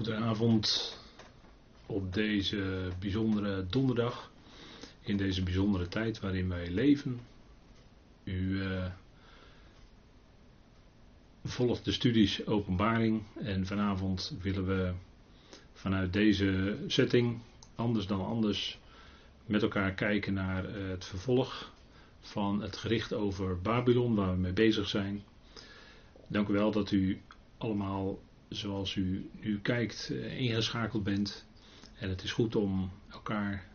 Goedenavond op deze bijzondere donderdag, in deze bijzondere tijd waarin wij leven. U uh, volgt de studies Openbaring en vanavond willen we vanuit deze setting, anders dan anders, met elkaar kijken naar uh, het vervolg van het gericht over Babylon waar we mee bezig zijn. Dank u wel dat u allemaal zoals u nu kijkt eh, ingeschakeld bent. En het is goed om elkaar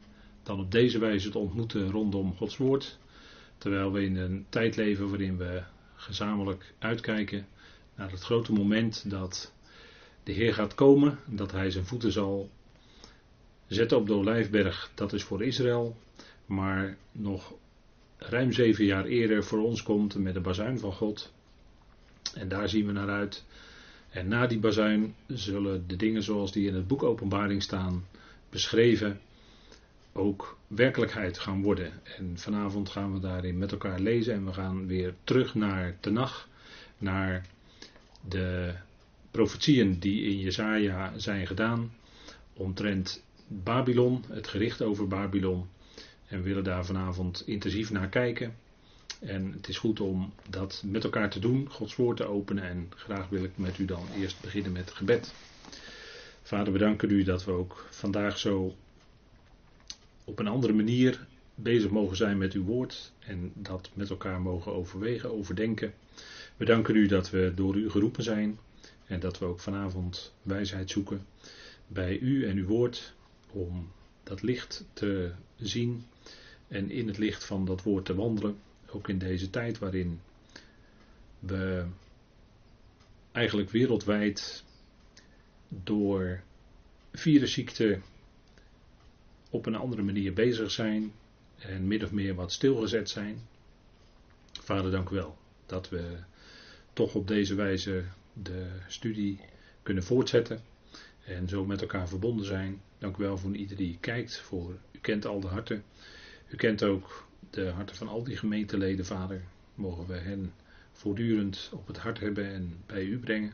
dan op deze wijze te ontmoeten rondom Gods Woord. Terwijl we in een tijd leven waarin we gezamenlijk uitkijken naar het grote moment dat de Heer gaat komen. Dat Hij zijn voeten zal zetten op de Olijfberg. Dat is voor Israël. Maar nog ruim zeven jaar eerder voor ons komt met de bazuin van God. En daar zien we naar uit. En na die bazuin zullen de dingen zoals die in het boek Openbaring staan, beschreven, ook werkelijkheid gaan worden. En vanavond gaan we daarin met elkaar lezen en we gaan weer terug naar Tenach, naar de profetieën die in Jesaja zijn gedaan omtrent Babylon, het gericht over Babylon. En we willen daar vanavond intensief naar kijken. En het is goed om dat met elkaar te doen, Gods woord te openen. En graag wil ik met u dan eerst beginnen met gebed. Vader, we danken u dat we ook vandaag zo op een andere manier bezig mogen zijn met uw woord. En dat met elkaar mogen overwegen, overdenken. We danken u dat we door u geroepen zijn. En dat we ook vanavond wijsheid zoeken bij u en uw woord. Om dat licht te zien en in het licht van dat woord te wandelen. Ook in deze tijd waarin we eigenlijk wereldwijd door virusziekte op een andere manier bezig zijn en min of meer wat stilgezet zijn. Vader, dank u wel dat we toch op deze wijze de studie kunnen voortzetten en zo met elkaar verbonden zijn. Dank u wel voor ieder die kijkt, voor u kent al de harten. U kent ook de harten van al die gemeenteleden, Vader. Mogen we hen voortdurend op het hart hebben en bij u brengen.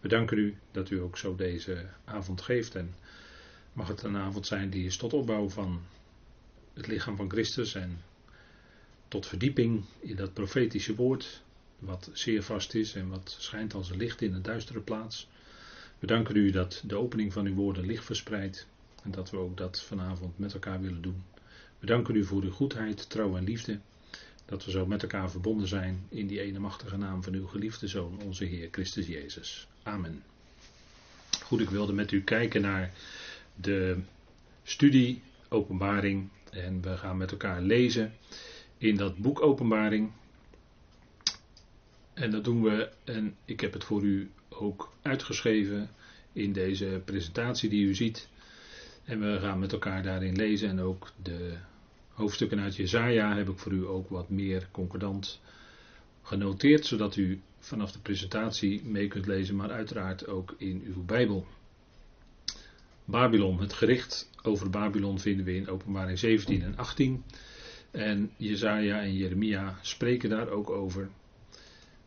We danken u dat u ook zo deze avond geeft. En mag het een avond zijn die is tot opbouw van het lichaam van Christus en tot verdieping in dat profetische woord, wat zeer vast is en wat schijnt als een licht in een duistere plaats. We danken u dat de opening van uw woorden licht verspreidt en dat we ook dat vanavond met elkaar willen doen. We danken u voor uw goedheid, trouw en liefde. Dat we zo met elkaar verbonden zijn in die ene machtige naam van uw geliefde Zoon, onze Heer Christus Jezus. Amen. Goed, ik wilde met u kijken naar de studie Openbaring. En we gaan met elkaar lezen in dat boek Openbaring. En dat doen we, en ik heb het voor u ook uitgeschreven in deze presentatie die u ziet. En we gaan met elkaar daarin lezen en ook de hoofdstukken uit Jezaja heb ik voor u ook wat meer concordant genoteerd, zodat u vanaf de presentatie mee kunt lezen, maar uiteraard ook in uw Bijbel. Babylon, het gericht over Babylon vinden we in openbaring 17 en 18. En Jezaja en Jeremia spreken daar ook over.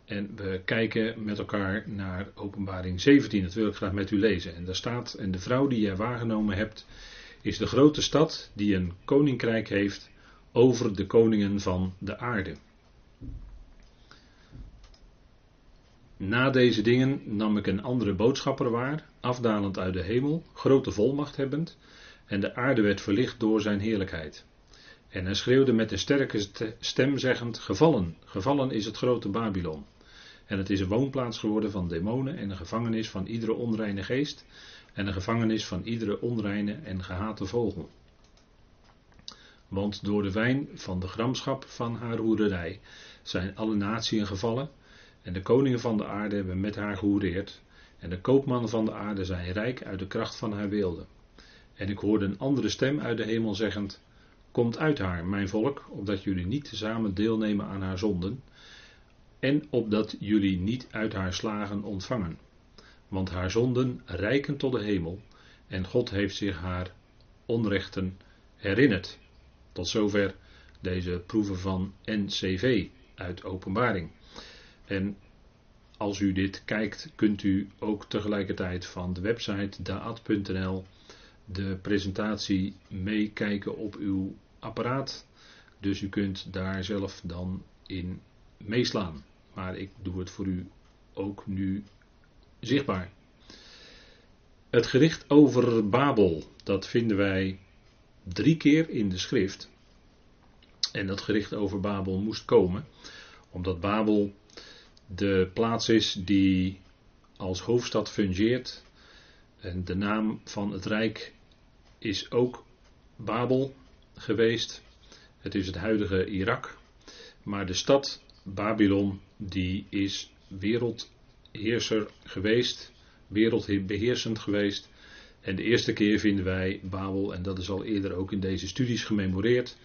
En we kijken met elkaar naar openbaring 17. Dat wil ik graag met u lezen. En daar staat, en de vrouw die je waargenomen hebt, is de grote stad die een koninkrijk heeft over de koningen van de aarde. Na deze dingen nam ik een andere boodschapper waar, afdalend uit de hemel, grote volmacht hebbend, en de aarde werd verlicht door zijn heerlijkheid. En hij schreeuwde met een sterke stem zeggend, gevallen, gevallen is het grote Babylon. En het is een woonplaats geworden van demonen en een gevangenis van iedere onreine geest en een gevangenis van iedere onreine en gehate vogel. Want door de wijn van de gramschap van haar hoerderij zijn alle naties gevallen en de koningen van de aarde hebben met haar gehoereerd en de koopmannen van de aarde zijn rijk uit de kracht van haar weelde. En ik hoorde een andere stem uit de hemel zeggend, Komt uit haar, mijn volk, opdat jullie niet samen deelnemen aan haar zonden, en opdat jullie niet uit haar slagen ontvangen. Want haar zonden rijken tot de hemel, en God heeft zich haar onrechten herinnerd. Tot zover deze proeven van NCV uit Openbaring. En als u dit kijkt, kunt u ook tegelijkertijd van de website daad.nl de presentatie meekijken op uw apparaat. Dus u kunt daar zelf dan in meeslaan. Maar ik doe het voor u ook nu zichtbaar. Het gericht over Babel, dat vinden wij drie keer in de schrift. En dat gericht over Babel moest komen, omdat Babel de plaats is die als hoofdstad fungeert. En de naam van het rijk is ook Babel geweest. Het is het huidige Irak. Maar de stad Babylon, die is wereldheerser geweest, wereldbeheersend geweest. En de eerste keer vinden wij Babel, en dat is al eerder ook in deze studies gememoreerd,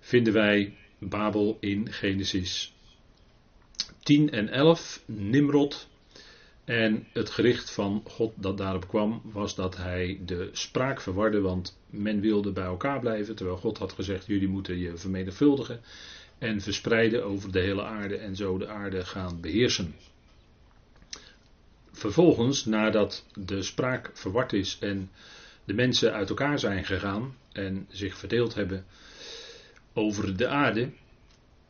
vinden wij Babel in Genesis 10 en 11, Nimrod. En het gericht van God dat daarop kwam, was dat hij de spraak verwarde, want men wilde bij elkaar blijven, terwijl God had gezegd: jullie moeten je vermenigvuldigen en verspreiden over de hele aarde en zo de aarde gaan beheersen. Vervolgens, nadat de spraak verward is en de mensen uit elkaar zijn gegaan en zich verdeeld hebben over de aarde,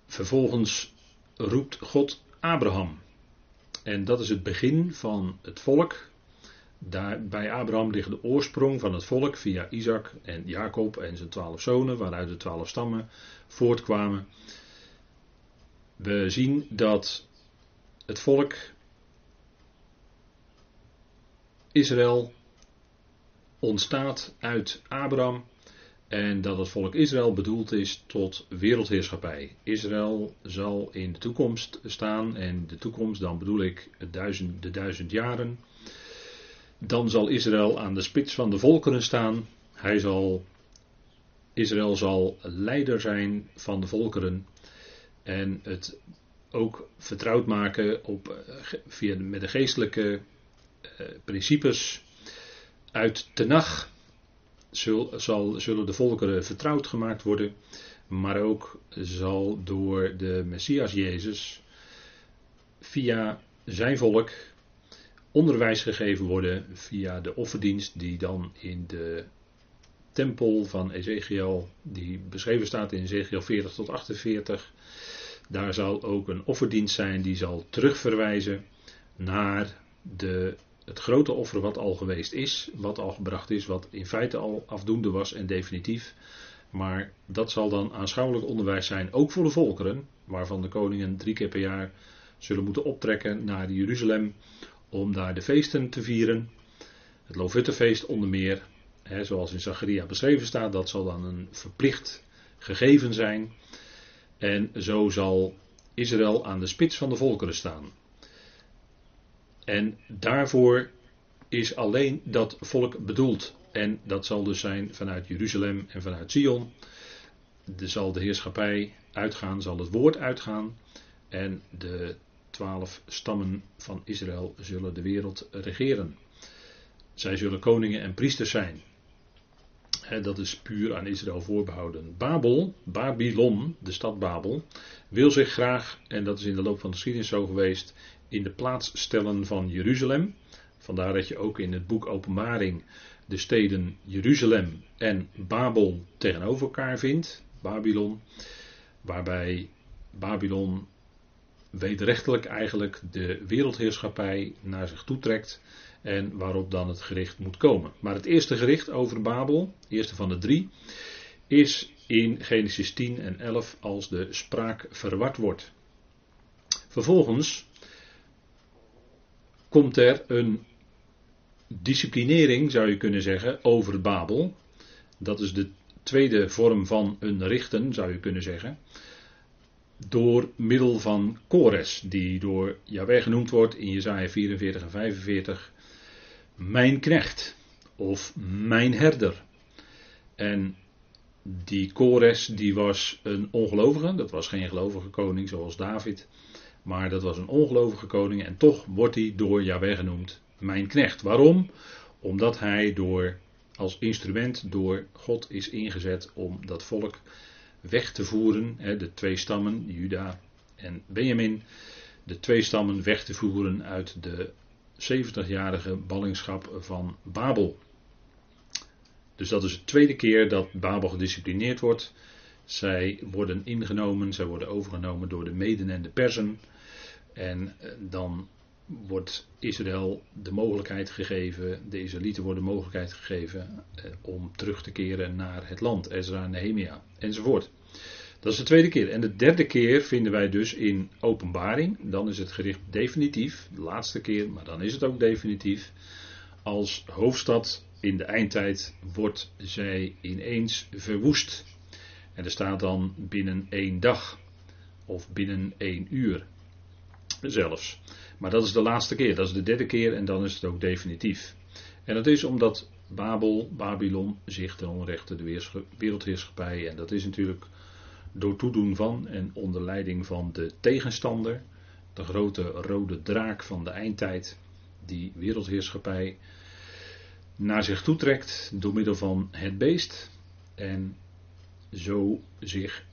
vervolgens roept God Abraham. En dat is het begin van het volk. Daar, bij Abraham ligt de oorsprong van het volk via Isaac en Jacob en zijn twaalf zonen, waaruit de twaalf stammen voortkwamen. We zien dat het volk Israël ontstaat uit Abraham en dat het volk Israël bedoeld is tot wereldheerschappij. Israël zal in de toekomst staan en de toekomst, dan bedoel ik duizend, de duizend jaren. Dan zal Israël aan de spits van de volkeren staan. Hij zal, Israël zal leider zijn van de volkeren en het ook vertrouwd maken op, eh, via, met de geestelijke principes uit Tenach zal, zullen de volkeren vertrouwd gemaakt worden, maar ook zal door de Messias Jezus via zijn volk onderwijs gegeven worden via de offerdienst die dan in de tempel van Ezekiel, die beschreven staat in Ezekiel 40 tot 48, daar zal ook een offerdienst zijn die zal terugverwijzen naar de, het grote offer wat al geweest is, wat al gebracht is, wat in feite al afdoende was en definitief. Maar dat zal dan aanschouwelijk onderwijs zijn, ook voor de volkeren, waarvan de koningen drie keer per jaar zullen moeten optrekken naar Jeruzalem om daar de feesten te vieren. Het Lofuttefeest onder meer, hè, zoals in Zacharia beschreven staat, dat zal dan een verplicht gegeven zijn. En zo zal Israël aan de spits van de volkeren staan. En daarvoor is alleen dat volk bedoeld. En dat zal dus zijn vanuit Jeruzalem en vanuit Sion. Er zal de heerschappij uitgaan, zal het woord uitgaan. En de twaalf stammen van Israël zullen de wereld regeren. Zij zullen koningen en priesters zijn dat is puur aan Israël voorbehouden. Babel, Babylon, de stad Babel, wil zich graag, en dat is in de loop van de geschiedenis zo geweest, in de plaats stellen van Jeruzalem. Vandaar dat je ook in het boek Openbaring de steden Jeruzalem en Babel tegenover elkaar vindt, Babylon, waarbij Babylon wederrechtelijk eigenlijk de wereldheerschappij naar zich toetrekt en waarop dan het gericht moet komen. Maar het eerste gericht over Babel, eerste van de drie, is in Genesis 10 en 11 als de spraak verward wordt. Vervolgens komt er een disciplinering, zou je kunnen zeggen, over Babel. Dat is de tweede vorm van een richten, zou je kunnen zeggen. Door middel van Kores, die door Jaweh genoemd wordt in Jezaja 44 en 45 mijn knecht of mijn herder. En die Kores die was een ongelovige, dat was geen gelovige koning zoals David, maar dat was een ongelovige koning en toch wordt hij door Yahweh genoemd mijn knecht. Waarom? Omdat hij door, als instrument door God is ingezet om dat volk weg te voeren, de twee stammen, Juda en Benjamin, de twee stammen weg te voeren uit de 70-jarige ballingschap van Babel. Dus dat is de tweede keer dat Babel gedisciplineerd wordt. Zij worden ingenomen, zij worden overgenomen door de Meden en de Persen. En eh, dan wordt Israël de mogelijkheid gegeven, de Israëlieten worden de mogelijkheid gegeven eh, om terug te keren naar het land, Ezra, Nehemia enzovoort. Dat is de tweede keer. En de derde keer vinden wij dus in openbaring. Dan is het gericht definitief. De laatste keer, maar dan is het ook definitief. Als hoofdstad in de eindtijd wordt zij ineens verwoest. En er staat dan binnen één dag. Of binnen één uur. Zelfs. Maar dat is de laatste keer. Dat is de derde keer en dan is het ook definitief. En dat is omdat Babel, Babylon, zich ten onrechte de wereldheerschappij. En dat is natuurlijk door toedoen van en onder leiding van de tegenstander, de grote rode draak van de eindtijd, die wereldheerschappij naar zich toetrekt door middel van het beest en zo zich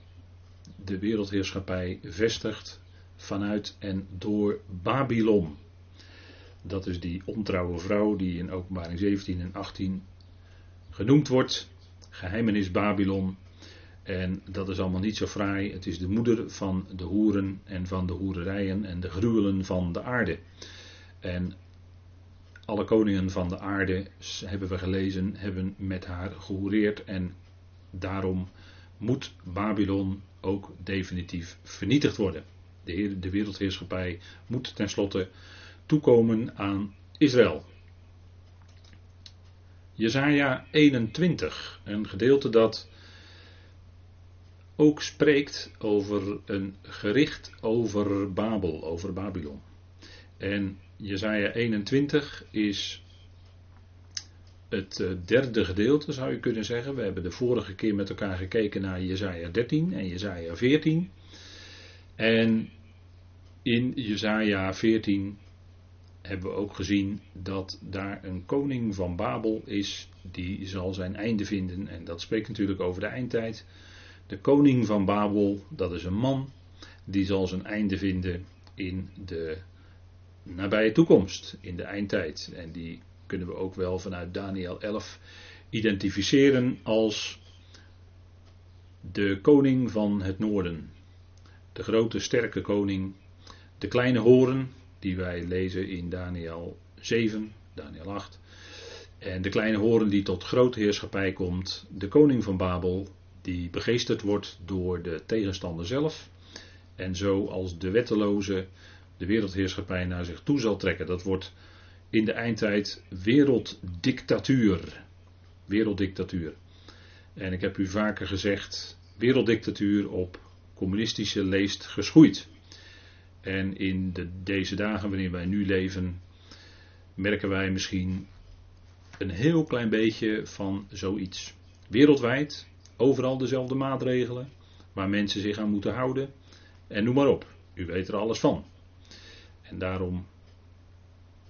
de wereldheerschappij vestigt vanuit en door Babylon. Dat is die ontrouwe vrouw die in openbaring 17 en 18 genoemd wordt. Geheimenis Babylon, en dat is allemaal niet zo fraai. Het is de moeder van de hoeren en van de hoererijen en de gruwelen van de aarde. En alle koningen van de aarde, hebben we gelezen, hebben met haar gehoereerd. En daarom moet Babylon ook definitief vernietigd worden. De, de wereldheerschappij moet tenslotte toekomen aan Israël. Jezaja 21, een gedeelte dat ook spreekt over een gericht over Babel, over Babylon. En Jezaja 21 is het eh, derde gedeelte, zou je kunnen zeggen. We hebben de vorige keer met elkaar gekeken naar Jezaja 13 en Jezaja 14. En in Jezaja 14 hebben we ook gezien dat daar een koning van Babel is, die zal zijn einde vinden. En dat spreekt natuurlijk over de eindtijd. De koning van Babel, dat is een man, die zal zijn einde vinden in de nabije toekomst, in de eindtijd. En die kunnen we ook wel vanuit Daniel 11 identificeren als de koning van het noorden. De grote sterke koning, de kleine horen, die wij lezen in Daniel 7, Daniel 8. En de kleine horen die tot grote heerschappij komt, de koning van Babel, die begeesterd wordt door de tegenstander zelf. En zo als de wetteloze de wereldheerschappij naar zich toe zal trekken. Dat wordt in de eindtijd werelddictatuur. Werelddictatuur. En ik heb u vaker gezegd, werelddictatuur op communistische leest geschoeid. En in de, deze dagen waarin wij nu leven, merken wij misschien een heel klein beetje van zoiets. Wereldwijd Overal dezelfde maatregelen waar mensen zich aan moeten houden. En noem maar op. U weet er alles van. En daarom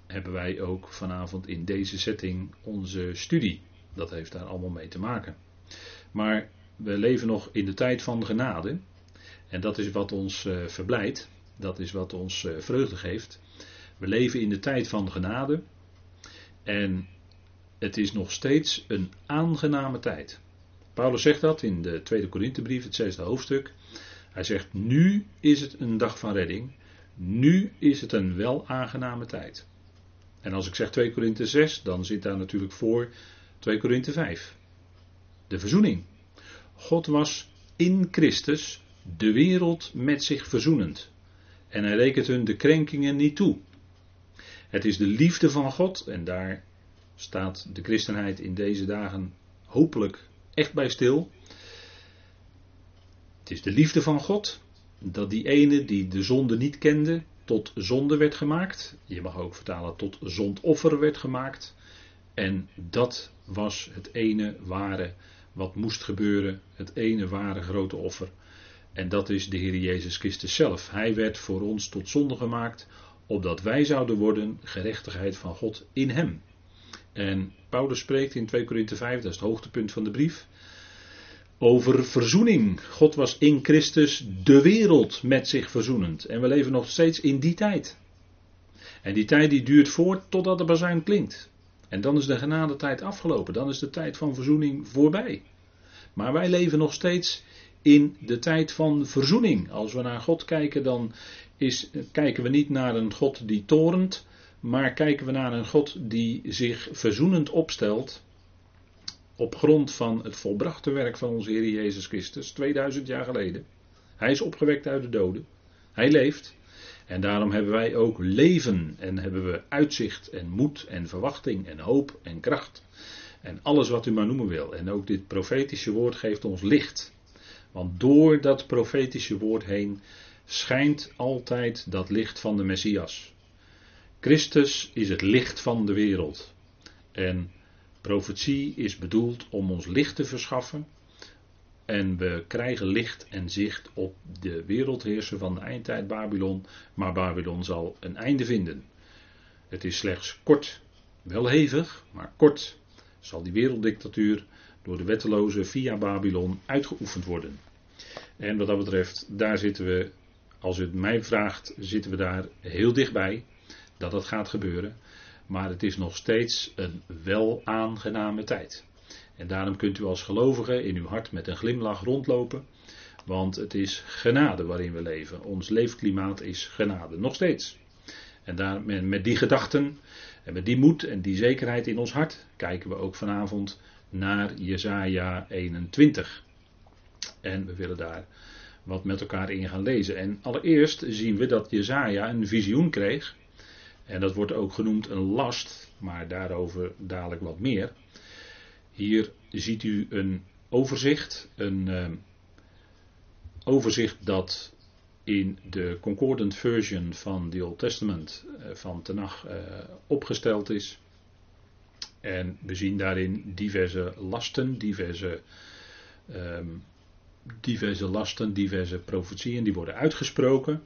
hebben wij ook vanavond in deze setting onze studie. Dat heeft daar allemaal mee te maken. Maar we leven nog in de tijd van genade. En dat is wat ons uh, verblijdt. Dat is wat ons uh, vreugde geeft. We leven in de tijd van genade. En het is nog steeds een aangename tijd. Paulus zegt dat in de tweede Korinthebrief, het zesde hoofdstuk. Hij zegt, nu is het een dag van redding. Nu is het een wel aangename tijd. En als ik zeg 2 Korinthe 6, dan zit daar natuurlijk voor 2 Korinthe 5. De verzoening. God was in Christus de wereld met zich verzoenend. En hij rekent hun de krenkingen niet toe. Het is de liefde van God, en daar staat de christenheid in deze dagen hopelijk echt bij stil. Het is de liefde van God, dat die ene die de zonde niet kende, tot zonde werd gemaakt. Je mag ook vertalen tot zondoffer werd gemaakt. En dat was het ene ware wat moest gebeuren, het ene ware grote offer. En dat is de Heer Jezus Christus zelf. Hij werd voor ons tot zonde gemaakt, opdat wij zouden worden gerechtigheid van God in Hem. En Paulus spreekt in 2 Korinthe 5, dat is het hoogtepunt van de brief. over verzoening. God was in Christus de wereld met zich verzoenend. En we leven nog steeds in die tijd. En die tijd die duurt voort totdat de bazuin klinkt. En dan is de genadetijd afgelopen. Dan is de tijd van verzoening voorbij. Maar wij leven nog steeds in de tijd van verzoening. Als we naar God kijken, dan is, kijken we niet naar een God die torent, maar kijken we naar een God die zich verzoenend opstelt op grond van het volbrachte werk van onze Heer Jezus Christus 2000 jaar geleden. Hij is opgewekt uit de doden. Hij leeft. En daarom hebben wij ook leven en hebben we uitzicht en moed en verwachting en hoop en kracht. En alles wat u maar noemen wil. En ook dit profetische woord geeft ons licht. Want door dat profetische woord heen schijnt altijd dat licht van de Messias. Christus is het licht van de wereld. En profetie is bedoeld om ons licht te verschaffen. En we krijgen licht en zicht op de wereldheerser van de eindtijd Babylon. Maar Babylon zal een einde vinden. Het is slechts kort, wel hevig, maar kort zal die werelddictatuur door de wetteloze via Babylon uitgeoefend worden. En wat dat betreft, daar zitten we, als u het mij vraagt, zitten we daar heel dichtbij dat dat gaat gebeuren. Maar het is nog steeds een wel aangename tijd. En daarom kunt u als gelovige in uw hart met een glimlach rondlopen. Want het is genade waarin we leven. Ons leefklimaat is genade, nog steeds. En daar, met die gedachten en met die moed en die zekerheid in ons hart kijken we ook vanavond naar Jesaja 21. En we willen daar wat met elkaar in gaan lezen. En allereerst zien we dat Jesaja een visioen kreeg. En dat wordt ook genoemd een last, maar daarover dadelijk wat meer. Hier ziet u een overzicht, een uh, overzicht dat in de Concordant Version van the Old Testament uh, van Tenach uh, opgesteld is. En we zien daarin diverse lasten, diverse, um, diverse lasten, diverse profetieën die worden uitgesproken.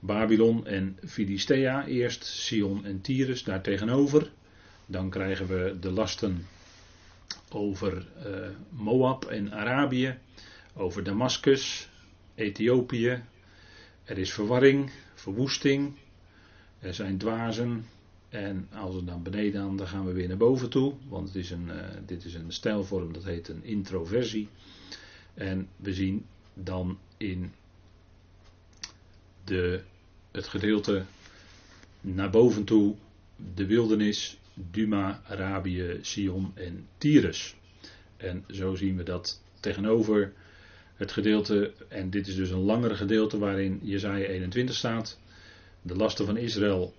Babylon en Filistea eerst, Sion en Tyrus daar tegenover. Dan krijgen we de lasten over uh, Moab en Arabië, over Damascus, Ethiopië. Er is verwarring, verwoesting, er zijn dwazen. En als we dan beneden gaan, dan gaan we weer naar boven toe. Want het is een, uh, dit is een stijlvorm, dat heet een introversie. En we zien dan in de, het gedeelte naar boven toe de wildernis, Duma, Arabië, Sion en Tyrus. En zo zien we dat tegenover het gedeelte, en dit is dus een langere gedeelte waarin Jezaja 21 staat, de lasten van Israël,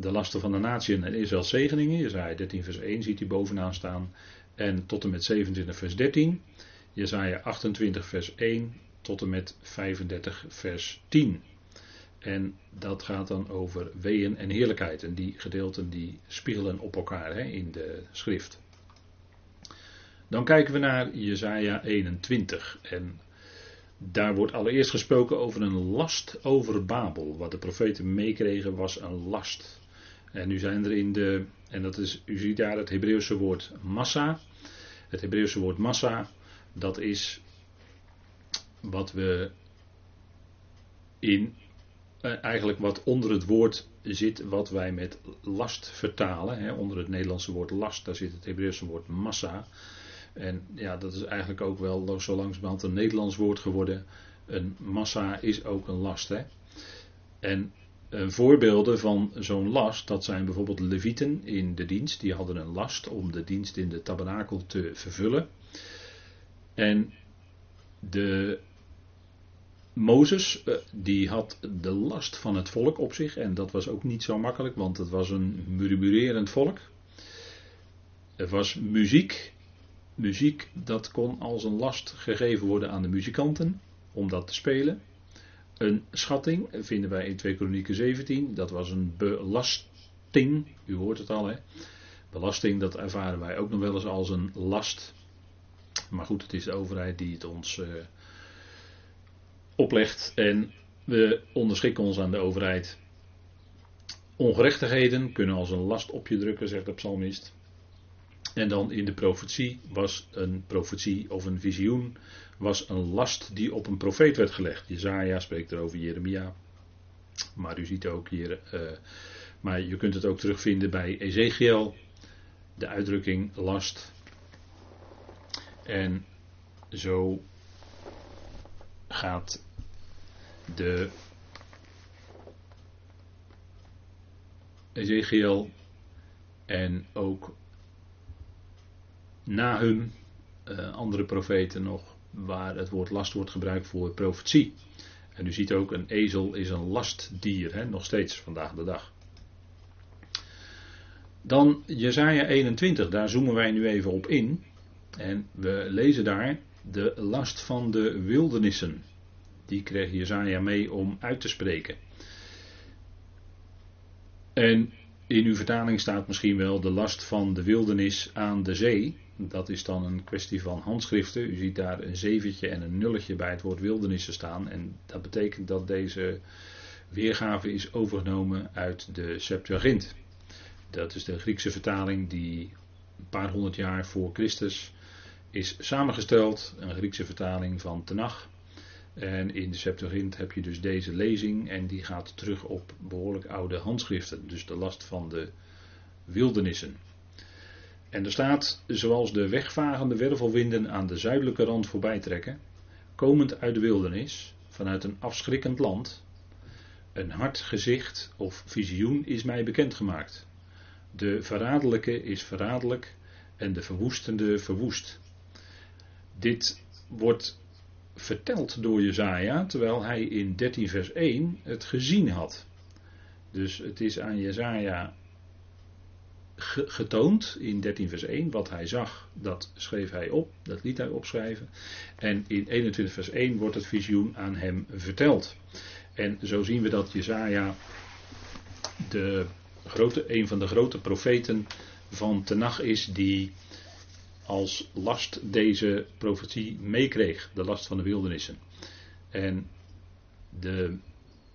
de lasten van de natie en Israëls zegeningen, Jezaja 13 vers 1 ziet u bovenaan staan, en tot en met 27 vers 13, Jezaja 28 vers 1 tot en met 35 vers 10. En dat gaat dan over weeën en heerlijkheid. En die gedeelten die spiegelen op elkaar hè, in de schrift. Dan kijken we naar Jesaja 21. En daar wordt allereerst gesproken over een last over Babel. Wat de profeten meekregen was een last. En nu zijn er in de, en dat is, u ziet daar het Hebreeuwse woord massa. Het Hebreeuwse woord massa, dat is wat we in eh, eigenlijk wat onder het woord zit, wat wij met last vertalen. Hè. Onder het Nederlandse woord last, daar zit het Hebreeuwse woord massa. En ja, dat is eigenlijk ook wel zo langzamerhand een Nederlands woord geworden. Een massa is ook een last. Hè. En voorbeelden van zo'n last, dat zijn bijvoorbeeld de levieten in de dienst. Die hadden een last om de dienst in de tabernakel te vervullen. En de Mozes, eh, die had de last van het volk op zich. En dat was ook niet zo makkelijk, want het was een murmurerend volk. Er was muziek. Muziek, dat kon als een last gegeven worden aan de muzikanten, om dat te spelen. Een schatting vinden wij in 2 Kronieken 17. Dat was een belasting. U hoort het al, hè. Belasting, dat ervaren wij ook nog wel eens als een last. Maar goed, het is de overheid die het ons... Uh, oplegt en we onderschikken ons aan de overheid. Ongerechtigheden kunnen als een last op je drukken, zegt de psalmist. En dan in de profetie was een profetie of een visioen, was een last die op een profeet werd gelegd. Jezaja spreekt erover, Jeremia. Maar u ziet ook hier, uh, maar je kunt het ook terugvinden bij Ezekiel, de uitdrukking last. En zo gaat de Ezekiel en ook Nahum, uh, andere profeten nog, waar het woord last wordt gebruikt voor profetie. En u ziet ook, een ezel is een lastdier, hè, nog steeds vandaag de dag. Dan Jesaja 21, daar zoomen wij nu even op in. En we lezen daar de last van de wildernissen. Die kreeg Jezaja mee om uit te spreken. En in uw vertaling staat misschien wel de last van de wildernis aan de zee. Dat is dan een kwestie van handschriften. U ziet daar een zeventje en een nulletje bij het woord wildernissen staan. En dat betekent dat deze weergave is overgenomen uit de Septuagint. Dat is de Griekse vertaling die een paar honderd jaar voor Christus is samengesteld. Een Griekse vertaling van Tenach. En in de Septuagint heb je dus deze lezing en die gaat terug op behoorlijk oude handschriften. Dus de last van de wildernissen. En er staat, zoals de wegvagende wervelwinden aan de zuidelijke rand voorbij trekken, komend uit de wildernis, vanuit een afschrikkend land, een hard gezicht of visioen is mij bekendgemaakt. De verraderlijke is verraderlijk en de verwoestende verwoest. Dit wordt verteld door Jezaja, terwijl hij in 13 vers 1 het gezien had. Dus het is aan Jezaja getoond in 13 vers 1. Wat hij zag, dat schreef hij op, dat liet hij opschrijven. En in 21 vers 1 wordt het visioen aan hem verteld. En zo zien we dat Jezaja de grote, een van de grote profeten van Tenach is die als last deze profetie meekreeg, de last van de wildernissen. En de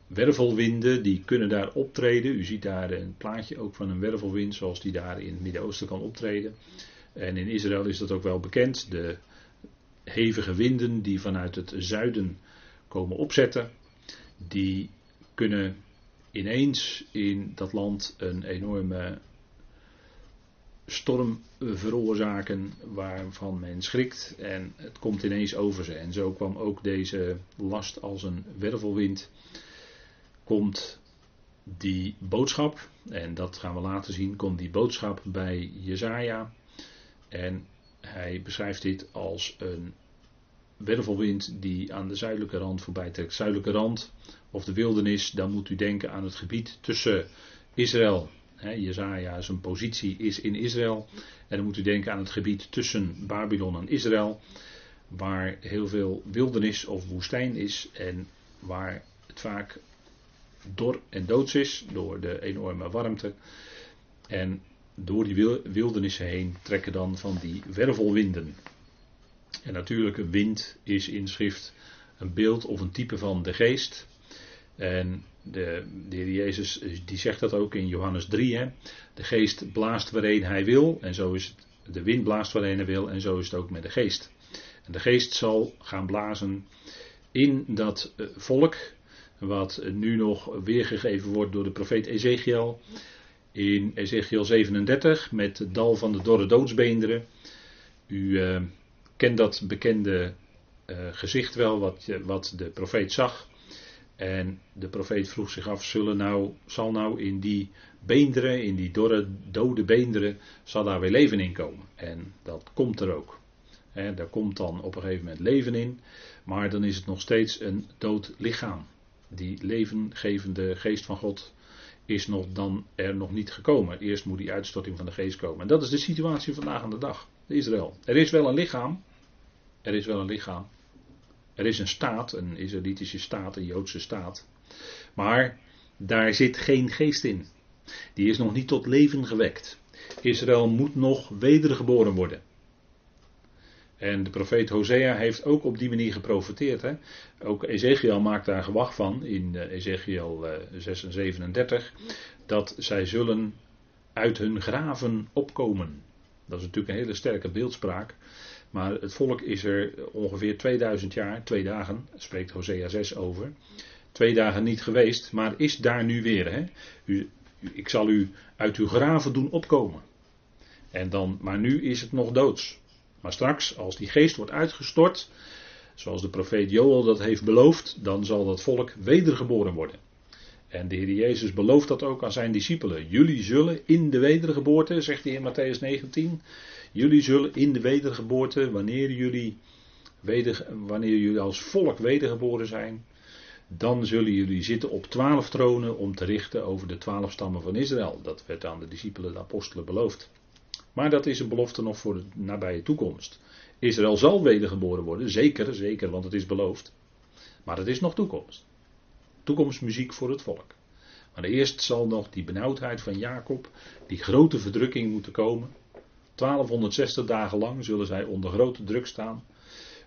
wervelwinden die kunnen daar optreden. U ziet daar een plaatje ook van een wervelwind zoals die daar in het Midden-Oosten kan optreden. En in Israël is dat ook wel bekend. De hevige winden die vanuit het zuiden komen opzetten, die kunnen ineens in dat land een enorme storm veroorzaken waarvan men schrikt en het komt ineens over ze. En zo kwam ook deze last als een wervelwind komt die boodschap, en dat gaan we later zien, komt die boodschap bij Jezaja. En hij beschrijft dit als een wervelwind die aan de zuidelijke rand voorbij trekt. Zuidelijke rand of de wildernis, dan moet u denken aan het gebied tussen Israël. He, Jezaja zijn positie is in Israël. En dan moet u denken aan het gebied tussen Babylon en Israël. Waar heel veel wildernis of woestijn is. En waar het vaak dor en doods is door de enorme warmte. En door die wildernissen heen trekken dan van die wervelwinden. En natuurlijk, een wind is in schrift een beeld of een type van de geest. En de, de heer Jezus die zegt dat ook in Johannes 3. Hè? De geest blaast waarheen hij wil. En zo is het. De wind blaast waarheen hij wil. En zo is het ook met de geest. En de geest zal gaan blazen in dat eh, volk wat nu nog weergegeven wordt door de profeet Ezekiel. In Ezekiel 37 met het dal van de dorre doodsbeenderen. U uh, kent dat bekende uh, gezicht wel, wat, wat de profeet zag. En de profeet vroeg zich af, zullen nou, zal nou in die beenderen, in die dorre, dode beenderen, zal daar weer leven in komen? En dat komt er ook. Daar komt dan op een gegeven moment leven in, maar dan is het nog steeds een dood lichaam die levengevende geest van God is nog dan er nog niet gekomen. Eerst moet die uitstorting van de geest komen. En dat is de situatie vandaag aan de dag. Israël. Er is wel een lichaam. Er is wel een lichaam. Er is een staat, een Israëlitische staat, een Joodse staat. Maar daar zit geen geest in. Die is nog niet tot leven gewekt. Israël moet nog wedergeboren worden. En de profeet Hosea heeft ook op die manier geprofiteerd. Hè? Ook Ezekiel maakt daar gewacht van in uh, Ezekiel uh, 6 en 37. Dat zij zullen uit hun graven opkomen. Dat is natuurlijk een hele sterke beeldspraak. Maar het volk is er ongeveer 2000 jaar, twee dagen, spreekt Hosea 6 over. Twee dagen niet geweest, maar is daar nu weer. Hè? U, ik zal u uit uw graven doen opkomen. En dan, maar nu is het nog doods. Maar straks, als die geest wordt uitgestort, zoals de profeet Joel dat heeft beloofd, dan zal dat volk wedergeboren worden. En de Heer Jezus belooft dat ook aan zijn discipelen. Jullie zullen in de wedergeboorte, zegt hij in Matthäus 19, jullie zullen in de wedergeboorte, wanneer jullie, weder, wanneer jullie als volk wedergeboren zijn, dan zullen jullie zitten op twaalf tronen om te richten over de twaalf stammen van Israël. Dat werd aan de discipelen, de apostelen beloofd. Maar dat is een belofte nog voor de nabije toekomst. Israël zal wedergeboren worden, zeker, zeker, want het is beloofd. Maar het is nog toekomst. Toekomstmuziek voor het volk. Maar eerst zal nog die benauwdheid van Jacob, die grote verdrukking moeten komen. 1260 dagen lang zullen zij onder grote druk staan.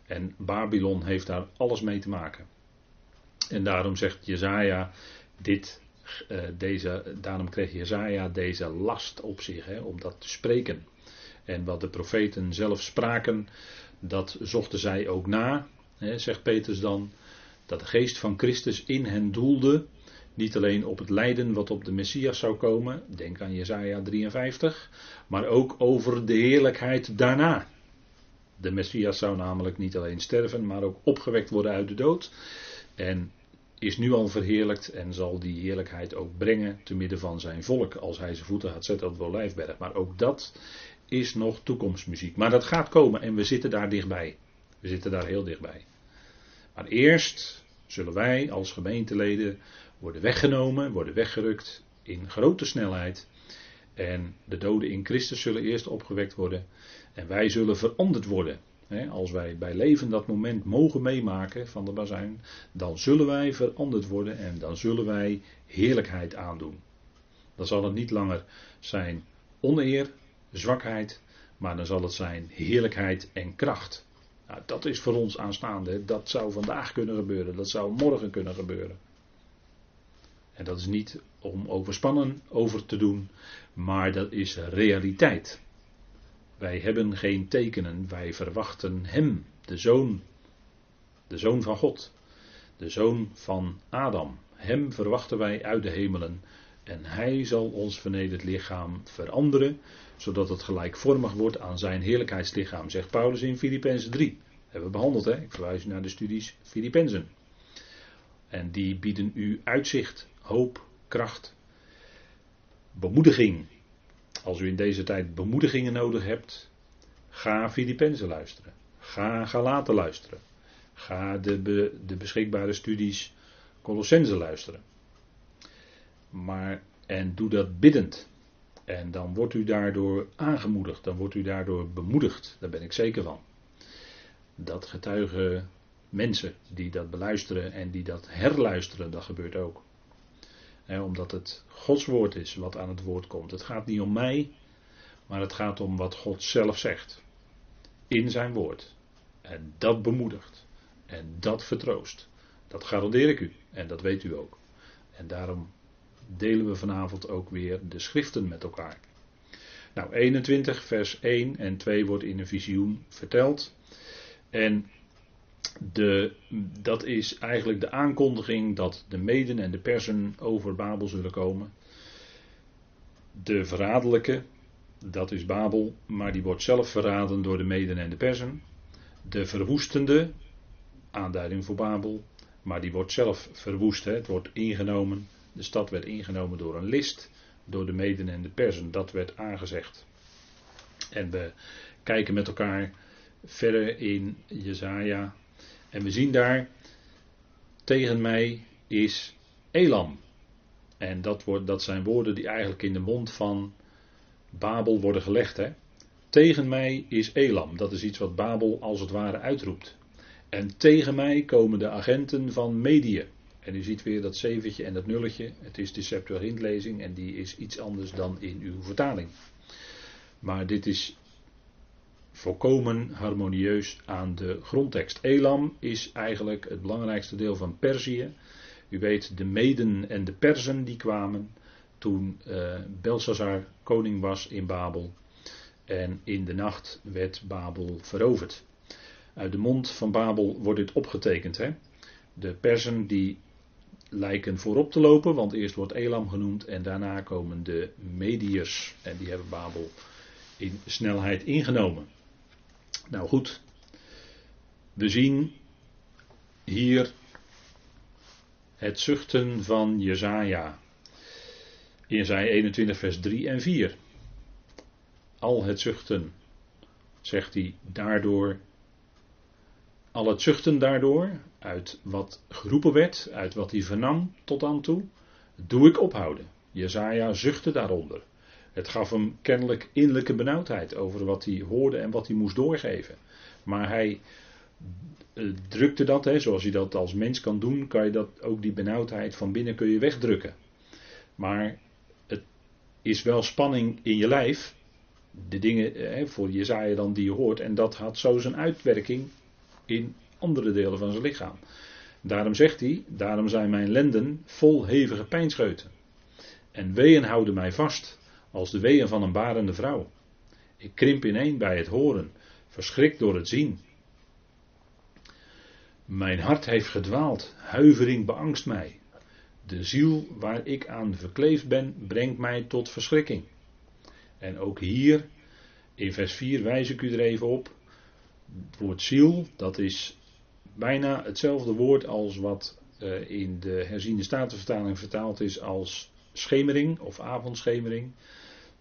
En Babylon heeft daar alles mee te maken. En daarom zegt Jezaja dit, uh, deze, daarom kreeg Jezaja deze last op zich, hè, om dat te spreken. En wat de profeten zelf spraken, dat zochten zij ook na, hè, zegt Petrus dan, dat de geest van Christus in hen doelde, niet alleen op het lijden wat op de Messias zou komen, denk aan Jesaja 53, maar ook over de heerlijkheid daarna. De Messias zou namelijk niet alleen sterven, maar ook opgewekt worden uit de dood. En is nu al verheerlijkt en zal die heerlijkheid ook brengen te midden van zijn volk als hij zijn voeten gaat zetten op de Olijfberg. Maar ook dat is nog toekomstmuziek. Maar dat gaat komen en we zitten daar dichtbij. We zitten daar heel dichtbij. Maar eerst zullen wij als gemeenteleden worden weggenomen, worden weggerukt in grote snelheid. En de doden in Christus zullen eerst opgewekt worden. En wij zullen veranderd worden. Als wij bij leven dat moment mogen meemaken van de bazuin, dan zullen wij veranderd worden en dan zullen wij heerlijkheid aandoen. Dan zal het niet langer zijn oneer, zwakheid, maar dan zal het zijn heerlijkheid en kracht. Nou, dat is voor ons aanstaande. Dat zou vandaag kunnen gebeuren, dat zou morgen kunnen gebeuren. En dat is niet om overspannen over te doen, maar dat is realiteit. Wij hebben geen tekenen, wij verwachten Hem, de Zoon, de Zoon van God, de Zoon van Adam. Hem verwachten wij uit de hemelen en Hij zal ons vernederd lichaam veranderen, zodat het gelijkvormig wordt aan zijn heerlijkheidslichaam, zegt Paulus in Filippenzen 3. Dat hebben we behandeld, hè? ik verwijs naar de studies Filippenzen. En die bieden u uitzicht, hoop, kracht, bemoediging, als u in deze tijd bemoedigingen nodig hebt, ga Filippenzen luisteren. Ga Galaten luisteren. Ga de, de beschikbare studies Colossense luisteren. Maar, en doe dat biddend. En dan wordt u daardoor aangemoedigd, dan wordt u daardoor bemoedigd, daar ben ik zeker van. Dat getuigen mensen die dat beluisteren en die dat herluisteren, dat gebeurt ook omdat het Gods woord is wat aan het woord komt. Het gaat niet om mij, maar het gaat om wat God zelf zegt. In zijn woord. En dat bemoedigt. En dat vertroost. Dat garandeer ik u. En dat weet u ook. En daarom delen we vanavond ook weer de schriften met elkaar. Nou, 21, vers 1 en 2 wordt in een visioen verteld. En de, dat is eigenlijk de aankondiging dat de meden en de persen over Babel zullen komen. De verraderlijke, dat is Babel, maar die wordt zelf verraden door de meden en de persen. De verwoestende, aanduiding voor Babel, maar die wordt zelf verwoest. Hè. Het wordt ingenomen, de stad werd ingenomen door een list, door de meden en de persen. Dat werd aangezegd. En we kijken met elkaar verder in Jezaja en we zien daar, tegen mij is Elam. En dat, wordt, dat zijn woorden die eigenlijk in de mond van Babel worden gelegd. Hè? Tegen mij is Elam. Dat is iets wat Babel als het ware uitroept. En tegen mij komen de agenten van Medië. En u ziet weer dat zeventje en dat nulletje. Het is de Septuagintlezing en die is iets anders dan in uw vertaling. Maar dit is volkomen harmonieus aan de grondtekst. Elam is eigenlijk het belangrijkste deel van Perzië. U weet, de Meden en de Perzen die kwamen toen uh, Belshazzar koning was in Babel. En in de nacht werd Babel veroverd. Uit de mond van Babel wordt dit opgetekend. Hè? De Persen die lijken voorop te lopen, want eerst wordt Elam genoemd en daarna komen de Mediërs. En die hebben Babel in snelheid ingenomen. Nou goed, we zien hier het zuchten van Jezaja. In Jezaja 21 vers 3 en 4. Al het zuchten, zegt hij, daardoor al het zuchten daardoor, uit wat geroepen werd, uit wat hij vernam tot dan toe, doe ik ophouden. Jezaja zuchtte daaronder. Het gaf hem kennelijk innerlijke benauwdheid over wat hij hoorde en wat hij moest doorgeven. Maar hij eh, drukte dat, hè, zoals je dat als mens kan doen, kan je dat ook die benauwdheid van binnen kun je wegdrukken. Maar het is wel spanning in je lijf, de dingen hè, voor Jezaja dan die je hoort, en dat had zo zijn uitwerking in andere delen van zijn lichaam. Daarom zegt hij, daarom zijn mijn lenden vol hevige pijnscheuten. En weeën houden mij vast, als de weeën van een barende vrouw. Ik krimp ineen bij het horen, verschrikt door het zien. Mijn hart heeft gedwaald, huivering beangst mij. De ziel waar ik aan verkleefd ben, brengt mij tot verschrikking. En ook hier, in vers 4 wijs ik u er even op. Het woord ziel, dat is bijna hetzelfde woord als wat uh, in de herziende statenvertaling vertaald is als schemering of avondschemering.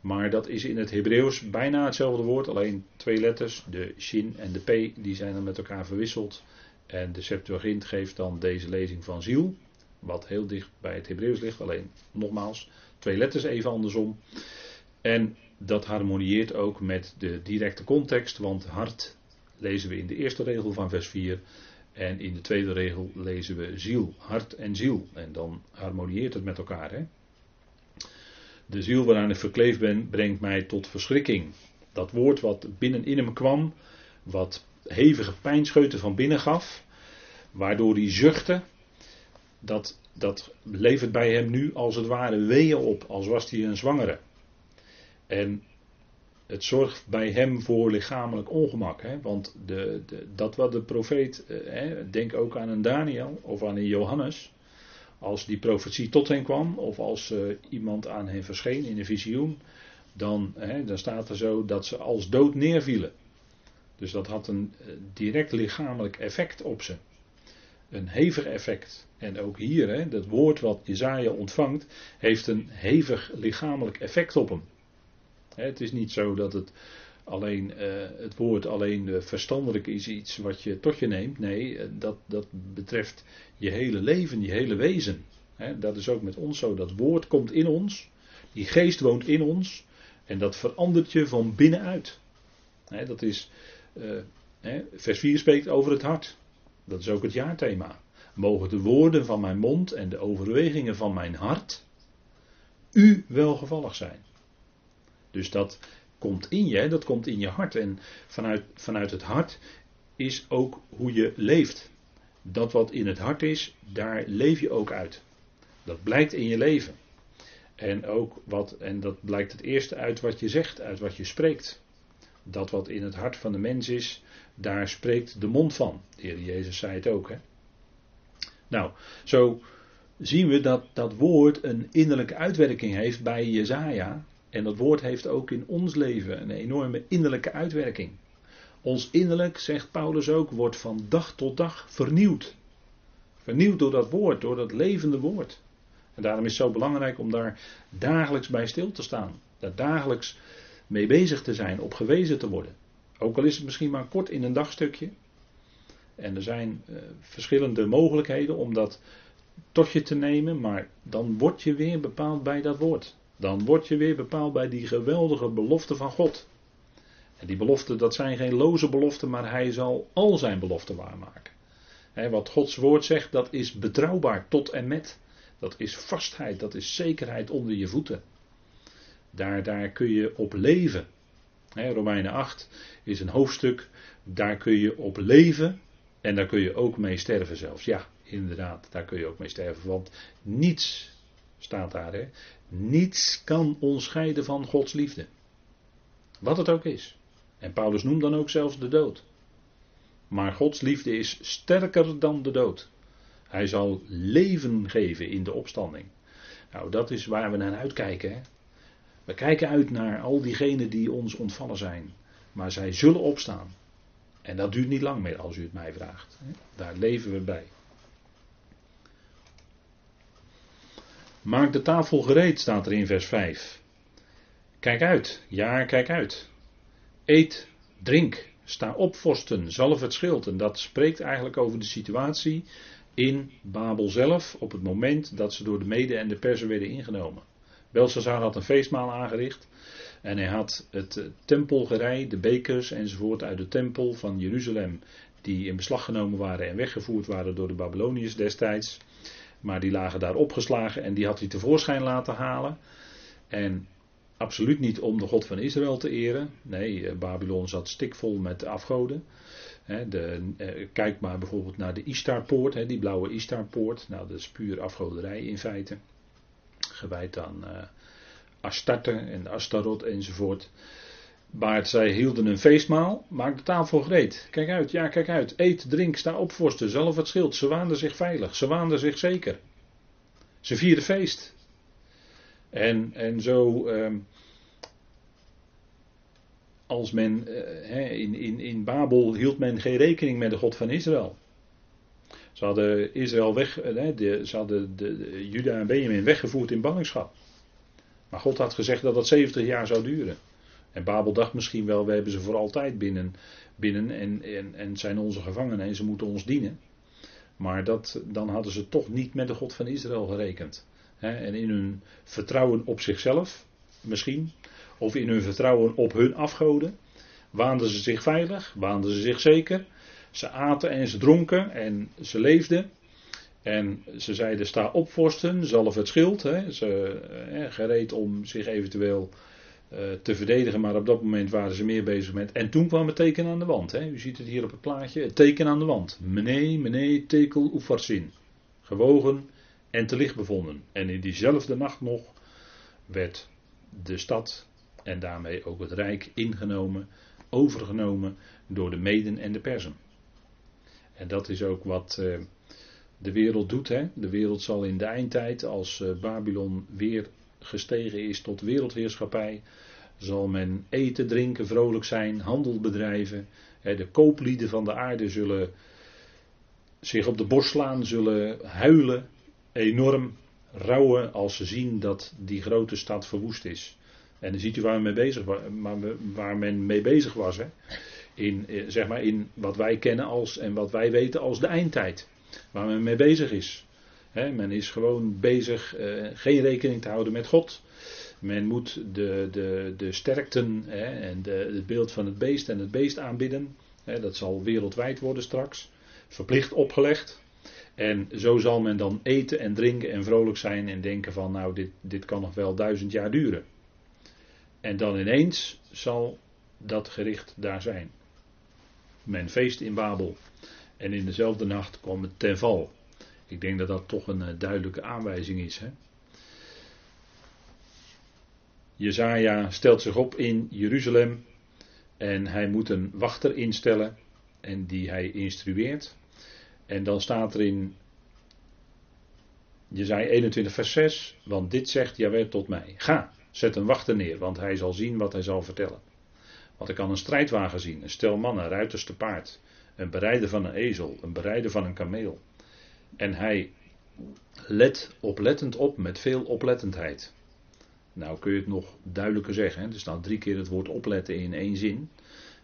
Maar dat is in het Hebreeuws bijna hetzelfde woord, alleen twee letters, de shin en de p, die zijn dan met elkaar verwisseld. En de Septuagint geeft dan deze lezing van ziel, wat heel dicht bij het Hebreeuws ligt, alleen nogmaals, twee letters even andersom. En dat harmonieert ook met de directe context, want hart lezen we in de eerste regel van vers 4. En in de tweede regel lezen we ziel, hart en ziel. En dan harmonieert het met elkaar. Hè? De ziel waaraan ik verkleefd ben, brengt mij tot verschrikking. Dat woord wat binnenin hem kwam, wat hevige pijnscheuten van binnen gaf, waardoor hij zuchtte, dat, dat levert bij hem nu als het ware weeën op, als was hij een zwangere. En het zorgt bij hem voor lichamelijk ongemak. Hè? Want de, dat wat de profeet, eh, hè, denk ook aan een Daniel of aan een Johannes. Als die profetie tot hen kwam, of als uh, iemand aan hen verscheen in een visioen, dan, hè, dan staat er zo dat ze als dood neervielen. Dus dat had een uh, direct lichamelijk effect op ze. Een hevig effect. En ook hier, hè, dat woord wat Jezaja ontvangt, heeft een hevig lichamelijk effect op hem. Het is niet zo dat het alleen uh, het woord alleen uh, verstandelijk is iets wat je tot je neemt. Nee, uh, dat, dat betreft je hele leven, je hele wezen. Dat is ook met ons zo. Dat woord komt in ons. Die geest woont in ons. En dat verandert je van binnenuit. He, dat is. vers 4 spreekt over het hart. Dat is ook het jaarthema. Mogen de woorden van mijn mond en de overwegingen van mijn hart u welgevallig zijn. Dus dat komt in je, dat komt in je hart. En vanuit, vanuit het hart is ook hoe je leeft. Dat wat in het hart is, daar leef je ook uit. Dat blijkt in je leven. En ook wat, en dat blijkt het eerste uit wat je zegt, uit wat je spreekt. Dat wat in het hart van de mens is, daar spreekt de mond van. De Heer Jezus zei het ook. Hè? Nou, zo zien we dat dat woord een innerlijke uitwerking heeft bij Jezaja. En dat woord heeft ook in ons leven een enorme innerlijke uitwerking. Ons innerlijk, zegt Paulus ook, wordt van dag tot dag vernieuwd. Vernieuwd door dat woord, door dat levende woord. En daarom is het zo belangrijk om daar dagelijks bij stil te staan. Daar dagelijks mee bezig te zijn, op gewezen te worden. Ook al is het misschien maar kort in een dagstukje. En er zijn uh, verschillende mogelijkheden om dat tot je te nemen, maar dan word je weer bepaald bij dat woord. Dan word je weer bepaald bij die geweldige belofte van God. En die beloften, dat zijn geen loze beloften, maar hij zal al zijn beloften waarmaken. wat Gods woord zegt, dat is betrouwbaar tot en met. Dat is vastheid, dat is zekerheid onder je voeten. Daar, daar kun je op leven. Romeinen 8 is een hoofdstuk, daar kun je op leven en daar kun je ook mee sterven zelfs. Ja, inderdaad, daar kun je ook mee sterven, want niets staat daar. Hè? Niets kan ons scheiden van Gods liefde. Wat het ook is. En Paulus noemt dan ook zelfs de dood. Maar Gods liefde is sterker dan de dood. Hij zal leven geven in de opstanding. Nou, dat is waar we naar uitkijken. Hè? We kijken uit naar al diegenen die ons ontvallen zijn. Maar zij zullen opstaan. En dat duurt niet lang meer als u het mij vraagt. Daar leven we bij. Maak de tafel gereed, staat er in vers 5. Kijk uit, ja, kijk uit. Eet, drink, sta op, vorsten, zalf het schild. En dat spreekt eigenlijk over de situatie in Babel zelf, op het moment dat ze door de Mede en de Persen werden ingenomen. Belshazzar had een feestmaal aangericht. En hij had het tempelgerei, de bekers enzovoort uit de tempel van Jeruzalem, die in beslag genomen waren en weggevoerd waren door de Babyloniërs destijds. Maar die lagen daar opgeslagen en die had hij tevoorschijn laten halen. En absoluut niet om de God van Israël te eren. Nee, eh, Babylon zat stikvol met afgoden. De, eh, kijk maar bijvoorbeeld naar de Istarpoort, die blauwe Istarpoort. Nou, dat is puur afgoderij in feite. Gewijd aan uh, Astarte en Astarot enzovoort. Maar zij hielden een feestmaal, maak de tafel gereed. Kijk uit, ja, kijk uit. Eet, drink, sta op, vorsten, zelf het schild. Ze waanden zich veilig, ze waanden zich zeker. Ze vierden feest. En, en zo, ehm, als men, eh, in, in, in Babel hield men geen rekening met de God van Israël. Ze hadden Israël weg, eh, ze hadden de, de, Juda en Benjamin weggevoerd in ballingschap. Maar God had gezegd dat dat 70 jaar zou duren. En Babel dacht misschien wel, we hebben ze voor altijd binnen, binnen en, en, en zijn onze gevangenen en ze moeten ons dienen. Maar dat, dan hadden ze toch niet met de God van Israël gerekend. en in hun vertrouwen op zichzelf, misschien, of in hun vertrouwen op hun afgoden, waanden ze zich veilig, waanden ze zich zeker. Ze aten en ze dronken en ze leefden. En ze zeiden: sta op, vorsten, zalf het schild. Ze, gereed om zich eventueel te verdedigen, maar op dat moment waren ze meer bezig met. En toen kwam het teken aan de wand. Hè. U ziet het hier op het plaatje: het teken aan de wand. Mene, mene, tekel, oefarsin. Gewogen en te licht bevonden. En in diezelfde nacht nog werd de stad en daarmee ook het rijk ingenomen, overgenomen door de Meden en de Persen. En dat is ook wat uh, de wereld doet. Hè. De wereld zal in de eindtijd, als uh, Babylon weer gestegen is tot wereldheerschappij, zal men eten, drinken, vrolijk zijn, handel bedrijven. De kooplieden van de aarde zullen zich op de borst slaan, zullen huilen, enorm rouwen als ze zien dat die grote stad verwoest is. En dan ziet u waar men mee bezig, waar men mee bezig was. Hè? In, eh, zeg maar in wat wij kennen als en wat wij weten als de eindtijd. Waar men mee bezig is men is gewoon bezig uh, geen rekening te houden met God. Men moet de, de, de sterkten en de, het beeld van het beest en het beest aanbidden. dat zal wereldwijd worden straks. Verplicht opgelegd. En zo zal men dan eten en drinken en vrolijk zijn en denken van nou dit, dit kan nog wel duizend jaar duren. En dan ineens zal dat gericht daar zijn. Men feest in Babel. En in dezelfde nacht kwam het ten val. Ik denk dat dat toch een eh, duidelijke aanwijzing is. Hè? Jezaja stelt zich op in Jeruzalem en hij moet een wachter instellen en die hij instrueert. En dan staat er in Jezaja 21 vers 6, want dit zegt Jawel tot mij. Ga, zet een wachter neer, want hij zal zien wat hij zal vertellen. Want ik kan een strijdwagen zien, een stel mannen, ruiters te paard, een berijder van een ezel, een berijder van een kameel. En hij let oplettend op met veel oplettendheid. Nou kun je het nog duidelijker zeggen. Hè? Er staat drie keer het woord opletten in één zin.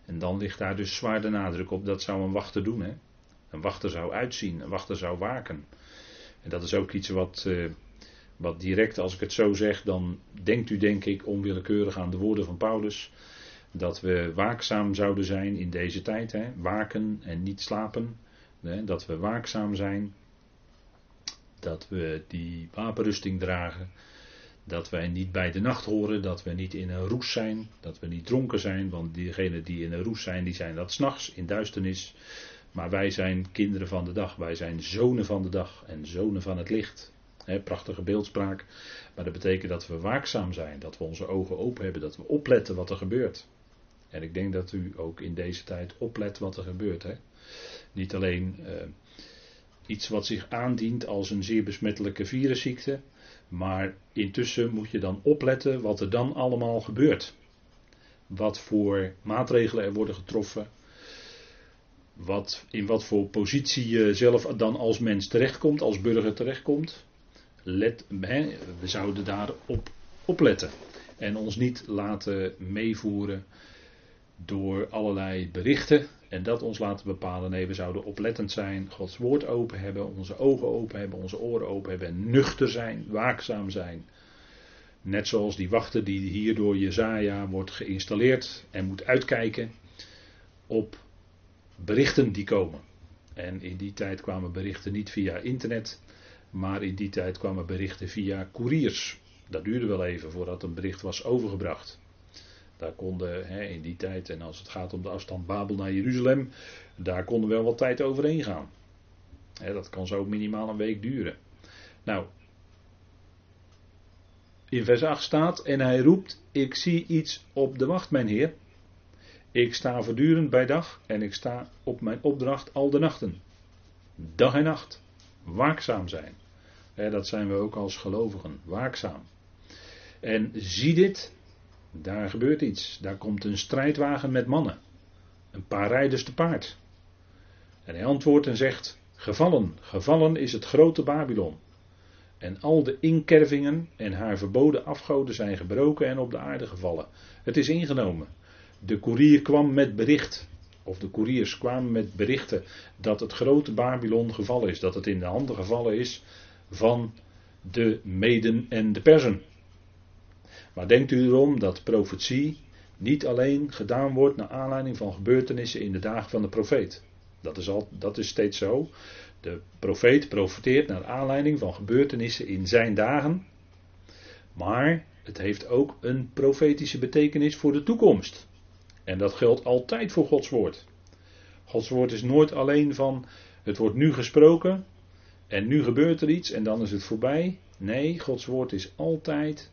En dan ligt daar dus zwaar de nadruk op. Dat zou een wachter doen. Hè? Een wachter zou uitzien. Een wachter zou waken. En dat is ook iets wat, uh, wat direct, als ik het zo zeg, dan denkt u denk ik onwillekeurig aan de woorden van Paulus. Dat we waakzaam zouden zijn in deze tijd. Hè? Waken en niet slapen. Hè? Dat we waakzaam zijn dat we die wapenrusting dragen, dat wij niet bij de nacht horen, dat we niet in een roes zijn, dat we niet dronken zijn, want diegenen die in een roes zijn, die zijn dat s'nachts in duisternis. Maar wij zijn kinderen van de dag, wij zijn zonen van de dag en zonen van het licht. prachtige beeldspraak, maar dat betekent dat we waakzaam zijn, dat we onze ogen open hebben, dat we opletten wat er gebeurt. En ik denk dat u ook in deze tijd oplet wat er gebeurt. Hè? Niet alleen uh, iets wat zich aandient als een zeer besmettelijke virusziekte, maar intussen moet je dan opletten wat er dan allemaal gebeurt. Wat voor maatregelen er worden getroffen. Wat, in wat voor positie je zelf dan als mens terechtkomt, als burger terechtkomt. Let, we zouden daarop opletten. En ons niet laten meevoeren door allerlei berichten en dat ons laten bepalen. Nee, we zouden oplettend zijn, Gods woord open hebben, onze ogen open hebben, onze oren open hebben en nuchter zijn, waakzaam zijn. Net zoals die wachter die hier door Jezaja wordt geïnstalleerd en moet uitkijken op berichten die komen. En in die tijd kwamen berichten niet via internet, maar in die tijd kwamen berichten via couriers. Dat duurde wel even voordat een bericht was overgebracht. Daar konden hè, in die tijd, en als het gaat om de afstand Babel naar Jeruzalem, daar konden wel wat tijd overheen gaan. Hè, dat kan zo minimaal een week duren. Nou, in vers 8 staat, en hij roept, ik zie iets op de wacht, mijn heer. Ik sta voortdurend bij dag en ik sta op mijn opdracht al de nachten. Dag en nacht. Waakzaam zijn. dat zijn we ook als gelovigen. Waakzaam. En zie dit, daar gebeurt iets. Daar komt een strijdwagen met mannen. Een paar rijders te paard. En hij antwoordt en zegt: Gevallen, gevallen is het grote Babylon. En al de inkervingen en haar verboden afgoden zijn gebroken en op de aarde gevallen. Het is ingenomen. De koerier kwam met bericht, of de koeriers kwamen met berichten dat het grote Babylon gevallen is. Dat het in de handen gevallen is van de Meden en de Persen. Maar denkt u erom dat profetie niet alleen gedaan wordt naar aanleiding van gebeurtenissen in de dagen van de profeet. Dat is, al, dat is steeds zo. De profeet profeteert naar aanleiding van gebeurtenissen in zijn dagen. Maar het heeft ook een profetische betekenis voor de toekomst. En dat geldt altijd voor Gods woord. Gods woord is nooit alleen van het wordt nu gesproken en nu gebeurt er iets en dan is het voorbij. Nee, Gods woord is altijd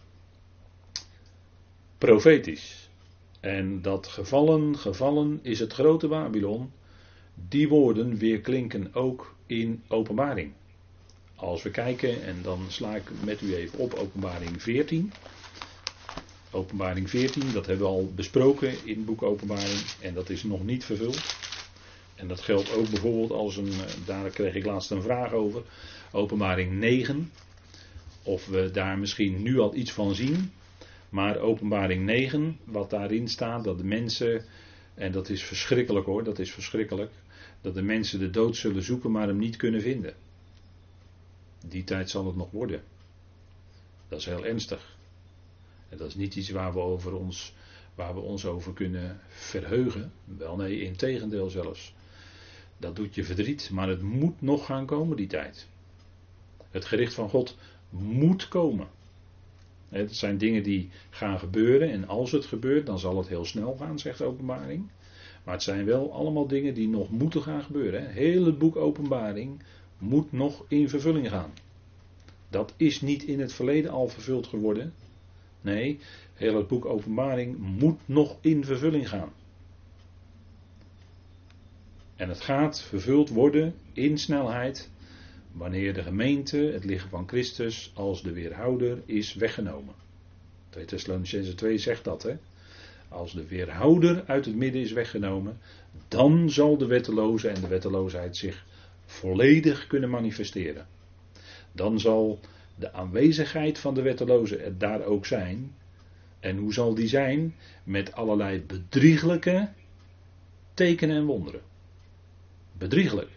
profetisch. En dat gevallen, gevallen is het grote Babylon. Die woorden weer klinken ook in openbaring. Als we kijken, en dan sla ik met u even op openbaring 14. Openbaring 14, dat hebben we al besproken in het boek Openbaring. En dat is nog niet vervuld. En dat geldt ook bijvoorbeeld als een, daar kreeg ik laatst een vraag over. Openbaring 9. Of we daar misschien nu al iets van zien. Maar openbaring 9, wat daarin staat, dat de mensen, en dat is verschrikkelijk hoor, dat is verschrikkelijk, dat de mensen de dood zullen zoeken, maar hem niet kunnen vinden. Die tijd zal het nog worden. Dat is heel ernstig. En dat is niet iets waar we, over ons, waar we ons over kunnen verheugen. Wel nee, in tegendeel zelfs. Dat doet je verdriet, maar het moet nog gaan komen, die tijd. Het gericht van God moet komen. Het zijn dingen die gaan gebeuren en als het gebeurt, dan zal het heel snel gaan, zegt de openbaring. Maar het zijn wel allemaal dingen die nog moeten gaan gebeuren. Het boek openbaring moet nog in vervulling gaan. Dat is niet in het verleden al vervuld geworden. Nee, heel het boek openbaring moet nog in vervulling gaan. En het gaat vervuld worden in snelheid wanneer de gemeente, het lichaam van Christus, als de weerhouder is weggenomen. 2 Thessalonicense 2 zegt dat, hè. Als de weerhouder uit het midden is weggenomen, dan zal de wetteloze en de wetteloosheid zich volledig kunnen manifesteren. Dan zal de aanwezigheid van de wetteloze er daar ook zijn. En hoe zal die zijn? Met allerlei bedrieglijke tekenen en wonderen. Bedrieglijk.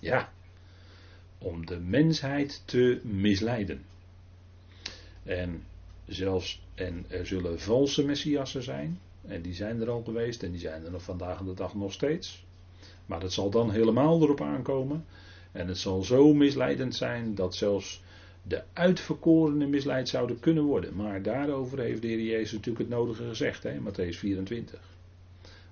Ja, om de mensheid te misleiden. En zelfs, en er zullen valse messiassen zijn, en die zijn er al geweest, en die zijn er nog vandaag de dag nog steeds. Maar het zal dan helemaal erop aankomen, en het zal zo misleidend zijn dat zelfs de uitverkorenen misleid zouden kunnen worden. Maar daarover heeft de Heer Jezus natuurlijk het nodige gezegd, hè, Matthäus 24.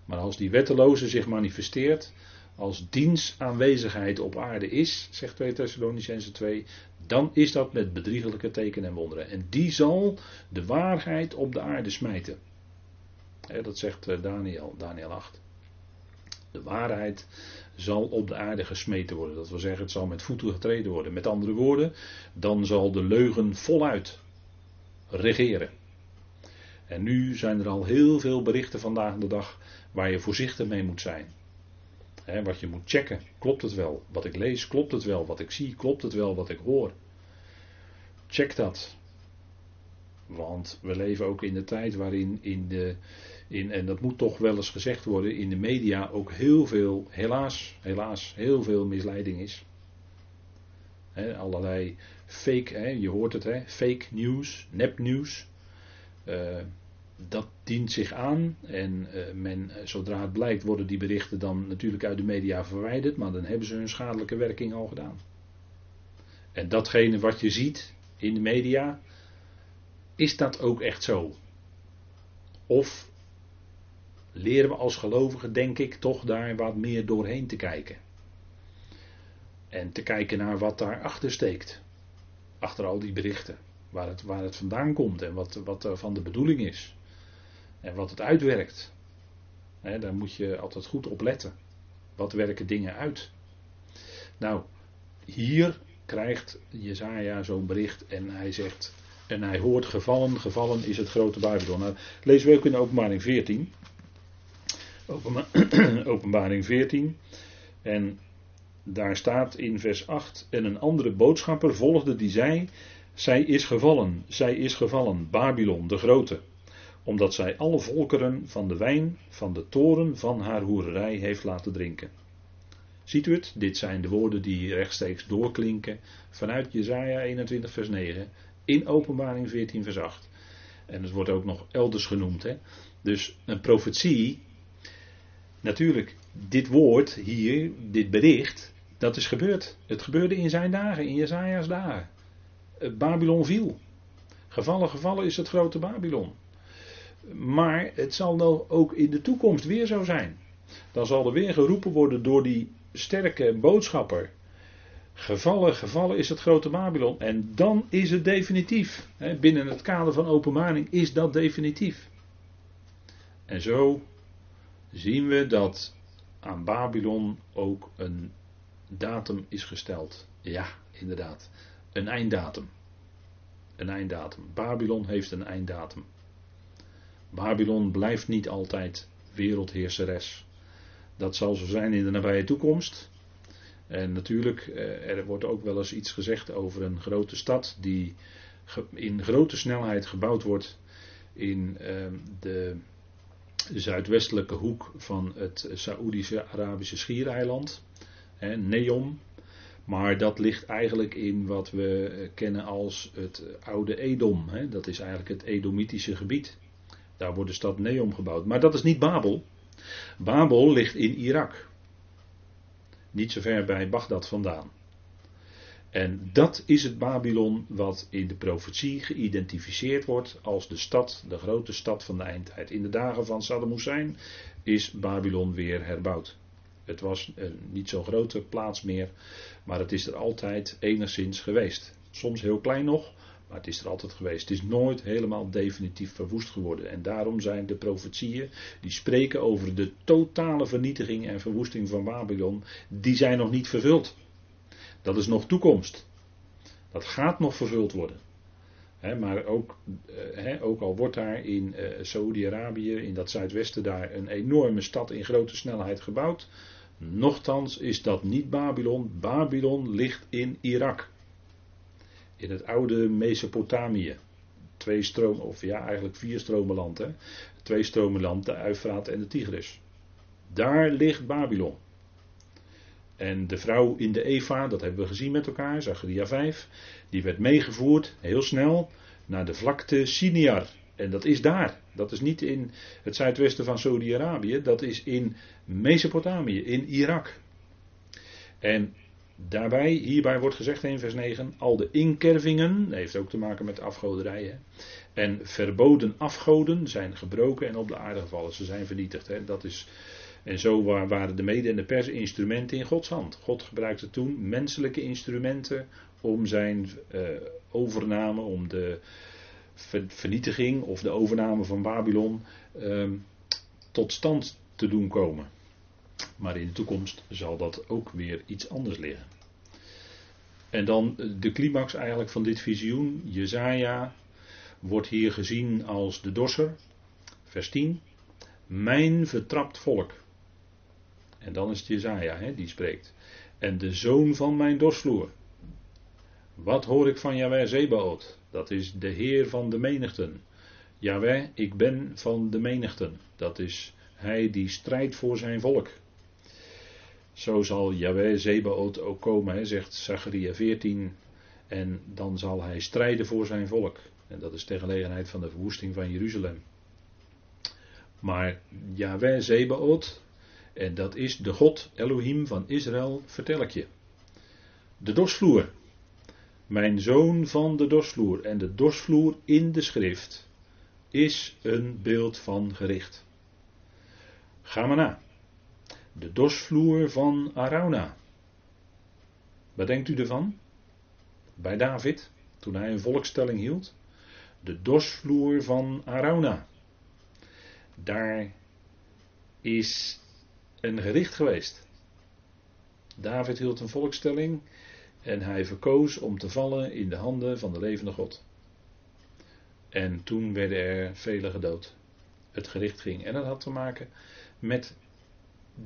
Maar als die wetteloze zich manifesteert, als dienstaanwezigheid op aarde is, zegt 2 Thessalonicense 2, dan is dat met bedriegelijke tekenen en wonderen. En die zal de waarheid op de aarde smijten. dat zegt eh, Daniel, Daniel 8. De waarheid zal op de aarde gesmeten worden. Dat wil zeggen, het zal met voeten getreden worden. Met andere woorden, dan zal de leugen voluit regeren. En nu zijn er al heel veel berichten vandaag de dag waar je voorzichtig mee moet zijn. Wat je moet checken, klopt het wel? Wat ik lees, klopt het wel? Wat ik zie, klopt het wel? Wat ik hoor? Check dat. Want we leven ook in de tijd waarin in de, in, en dat moet toch wel eens gezegd worden, in de media ook heel veel, helaas, helaas, heel veel misleiding is. allerlei fake, je hoort het, he, fake nieuws, nepnieuws. Uh, dat dient zich aan en uh, men, zodra het blijkt worden die berichten dan natuurlijk uit de media verwijderd, maar dan hebben ze hun schadelijke werking al gedaan. En datgene wat je ziet in de media, is dat ook echt zo? Of leren we als gelovigen, denk ik, toch daar wat meer doorheen te kijken? En te kijken naar wat daarachter steekt. Achter al die berichten. Waar het, waar het vandaan komt en wat, wat van de bedoeling is. En wat het uitwerkt. daar moet je altijd goed op letten. Wat werken dingen uit? Nou, hier krijgt Jezaja zo'n bericht en hij zegt, en hij hoort gevallen, gevallen is het grote Babylon. Nou, lezen we ook in openbaring 14. Openbaring 14. En daar staat in vers 8, en een andere boodschapper volgde die zei, zij is gevallen, zij is gevallen, Babylon de grote, omdat zij alle volkeren van de wijn van de toren van haar hoererij heeft laten drinken. Ziet u het? Dit zijn de woorden die rechtstreeks doorklinken vanuit Jesaja 21 vers 9 in Openbaring 14 vers 8. En het wordt ook nog elders genoemd. Hè? Dus een profetie, natuurlijk, dit woord hier, dit bericht, dat is gebeurd. Het gebeurde in zijn dagen, in Jesaja's dagen. Babylon viel. Gevallen, gevallen is het grote Babylon. Maar het zal nou ook in de toekomst weer zo zijn. Dan zal er weer geroepen worden door die sterke boodschapper. Gevallen, gevallen is het grote Babylon. En dan is het definitief. Binnen het kader van openbaring is dat definitief. En zo zien we dat aan Babylon ook een datum is gesteld. Ja, inderdaad. Een einddatum. Een einddatum. Babylon heeft een einddatum. Babylon blijft niet altijd wereldheerseres. Dat zal zo zijn in de nabije toekomst. En natuurlijk, eh, er wordt ook wel eens iets gezegd over een grote stad die in grote snelheid gebouwd wordt in ehm, de zuidwestelijke hoek van het Saoedische-Arabische schiereiland, Neom. Maar dat ligt eigenlijk in wat we kennen als het oude Edom. Dat is eigenlijk het Edomitische gebied. Daar wordt de stad Neom gebouwd. Maar dat is niet Babel. Babel ligt in Irak. Niet zo ver bij Bagdad vandaan. En dat is het Babylon wat in de profetie geïdentificeerd wordt als de stad, de grote stad van de eindtijd. In de dagen van Saddam Hussein is Babylon weer herbouwd. Het was een niet zo'n grote plaats meer, maar het is er altijd enigszins geweest. Soms heel klein nog, maar het is er altijd geweest. Het is nooit helemaal definitief verwoest geworden. En daarom zijn de profetieën die spreken over de totale vernietiging en verwoesting van Babylon, die zijn nog niet vervuld. Dat is nog toekomst. Dat gaat nog vervuld worden. maar ook, eh, ook, al wordt daar in uh, Saoedi-Arabië, in dat zuidwesten, daar een enorme stad in grote snelheid gebouwd. Nochtans is dat niet Babylon. Babylon ligt in Irak in het oude Mesopotamië. Twee stromen, of ja, eigenlijk vier stromenland. Hè? Twee stromenland, de Uifraat en de Tigris. Daar ligt Babylon. En de vrouw in de Eva, dat hebben we gezien met elkaar, Zacharia 5, die werd meegevoerd, heel snel, naar de vlakte Siniar. En dat is daar. Dat is niet in het zuidwesten van Saudi-Arabië, dat is in Mesopotamië, in Irak. En Daarbij, hierbij wordt gezegd in vers 9, al de inkervingen, heeft ook te maken met afgoderijen, en verboden afgoden zijn gebroken en op de aarde gevallen. Ze zijn vernietigd. Hè. Dat is, en zo waren de mede- en de pers instrumenten in Gods hand. God gebruikte toen menselijke instrumenten om zijn uh, overname, om de vernietiging of de overname van Babylon um, tot stand te doen komen. Maar in de toekomst zal dat ook weer iets anders liggen. En dan de climax eigenlijk van dit visioen. Jezaja wordt hier gezien als de dosser. Vers 10. Mijn vertrapt volk. En dan is het Jezaja hè, die spreekt. En de zoon van mijn dorsvloer. Wat hoor ik van Yahweh Zebaot? Dat is de Heer van de menigten. Yahweh, ik ben van de menigten. Dat is hij die strijdt voor zijn volk. Zo zal Yahweh Zebaot ook komen, zegt Zacharia 14. En dan zal hij strijden voor zijn volk. En dat is ter gelegenheid van de verwoesting van Jeruzalem. Maar Yahweh Zebaot, en dat is de God Elohim van Israël, vertel ik je. De dorsvloer. Mijn zoon van de dorsvloer. En de dorsvloer in de schrift is een beeld van gericht. Ga maar na. De dorsvloer van Arauna. Wat denkt u ervan? Bij David, toen hij een volkstelling hield. De dorsvloer van Arauna. Daar is een gericht geweest. David hield een volkstelling en hij verkoos om te vallen in de handen van de levende God. En toen werden er velen gedood. Het gericht ging. En dat had te maken met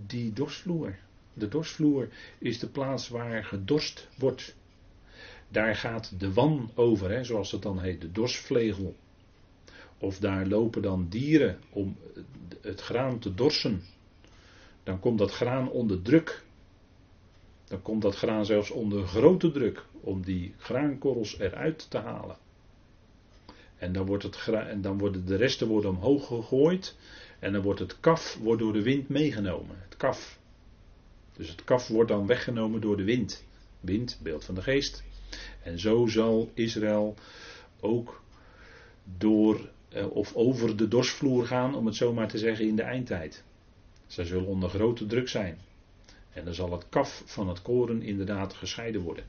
die dorsvloer. De dorsvloer is de plaats waar gedorst wordt. Daar gaat de wan over, hè, zoals het dan heet, de dorsvlegel. Of daar lopen dan dieren om het graan te dorsen. Dan komt dat graan onder druk. Dan komt dat graan zelfs onder grote druk om die graankorrels eruit te halen. En dan, wordt het en dan worden de resten worden omhoog gegooid. En dan wordt het kaf door de wind meegenomen. Het kaf. Dus het kaf wordt dan weggenomen door de wind. Wind, beeld van de geest. En zo zal Israël ook door eh, of over de dorsvloer gaan, om het zo maar te zeggen, in de eindtijd. Zij zullen onder grote druk zijn. En dan zal het kaf van het koren inderdaad gescheiden worden.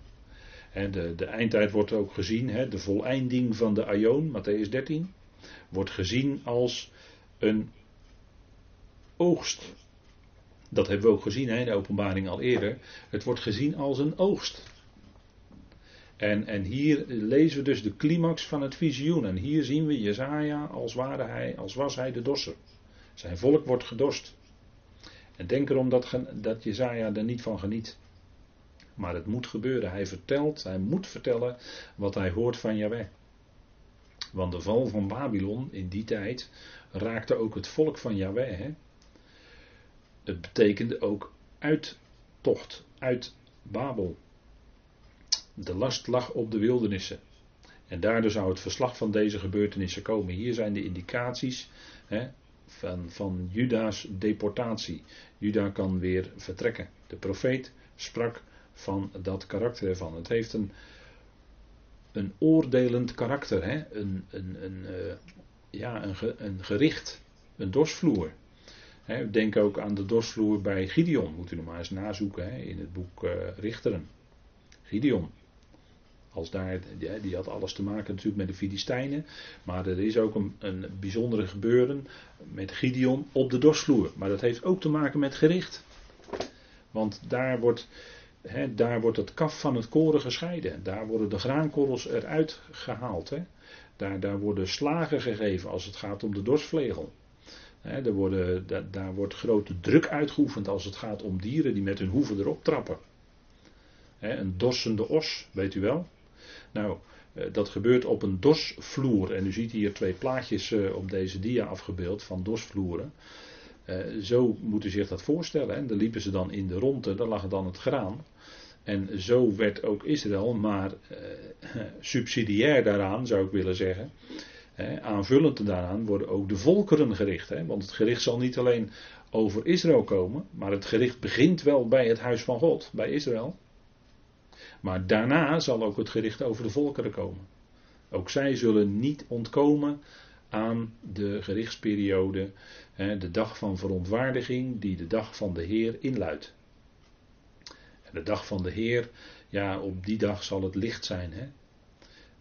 De, de eindtijd wordt ook gezien, de voleinding van de Aion, Matthäus 13, wordt gezien als een oogst. Dat hebben we ook gezien in de openbaring al eerder. Het wordt gezien als een oogst. En, en hier lezen we dus de climax van het visioen. En hier zien we Jezaja als, als was hij de dosser. Zijn volk wordt gedorst. En denk erom dat, dat Jezaja er niet van geniet. Maar het moet gebeuren. Hij vertelt, hij moet vertellen wat hij hoort van Yahweh. Want de val van Babylon in die tijd raakte ook het volk van Yahweh. Hè? Het betekende ook uittocht uit Babel. De last lag op de wildernissen. En daardoor zou het verslag van deze gebeurtenissen komen. Hier zijn de indicaties hè, van, van Juda's deportatie. Juda kan weer vertrekken. De profeet sprak van dat karakter ervan. Het heeft een, een oordelend karakter, hè? Een, een, een, uh, ja, een, een gericht, een dorsvloer. Denk ook aan de dorsvloer bij Gideon, moet u nog maar eens nazoeken in het boek uh, Richteren. Gideon. Als daar, die had alles te maken natuurlijk met de Filistijnen. Maar er is ook een, een bijzondere gebeuren met Gideon op de dorsvloer. Maar dat heeft ook te maken met gericht. Want daar wordt, daar wordt het kaf van het koren gescheiden. Daar worden de graankorrels eruit gehaald. Daar, daar worden slagen gegeven als het gaat om de dorsvlegel. He, worden, daar, daar wordt grote druk uitgeoefend als het gaat om dieren die met hun hoeven erop trappen. een dorsende os, weet u wel. Nou, eh, dat gebeurt op een dorsvloer. En u ziet hier twee plaatjes eh, op deze dia afgebeeld van dorsvloeren. Eh, zo moet u zich dat voorstellen. Hè. Daar liepen ze dan in de ronde, daar lag dan het graan. En zo werd ook Israël, maar subsidiair daaraan zou ik willen zeggen. aanvullend daaraan worden ook de volkeren gericht. Hè. Want het gericht zal niet alleen over Israël komen, maar het gericht begint wel bij het huis van God, bij Israël. Maar daarna zal ook het gericht over de volkeren komen. Ook zij zullen niet ontkomen aan de gerichtsperiode, de dag van verontwaardiging die de dag van de Heer inluidt. En de dag van de Heer, ja, op die dag zal het licht zijn. Hè?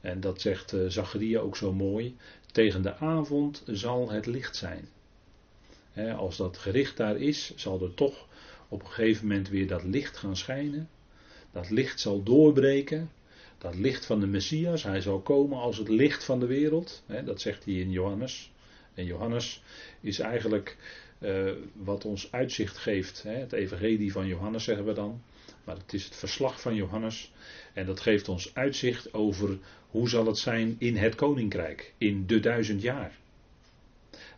En dat zegt uh, Zacharia ook zo mooi. Tegen de avond zal het licht zijn. als dat gericht daar is, zal er toch op een gegeven moment weer dat licht gaan schijnen. Dat licht zal doorbreken. Dat licht van de Messias, hij zal komen als het licht van de wereld. dat zegt hij in Johannes. En Johannes is eigenlijk uh, wat ons uitzicht geeft. het evangelie van Johannes zeggen we dan. Maar het is het verslag van Johannes. En dat geeft ons uitzicht over hoe zal het zijn in het koninkrijk. In de duizend jaar.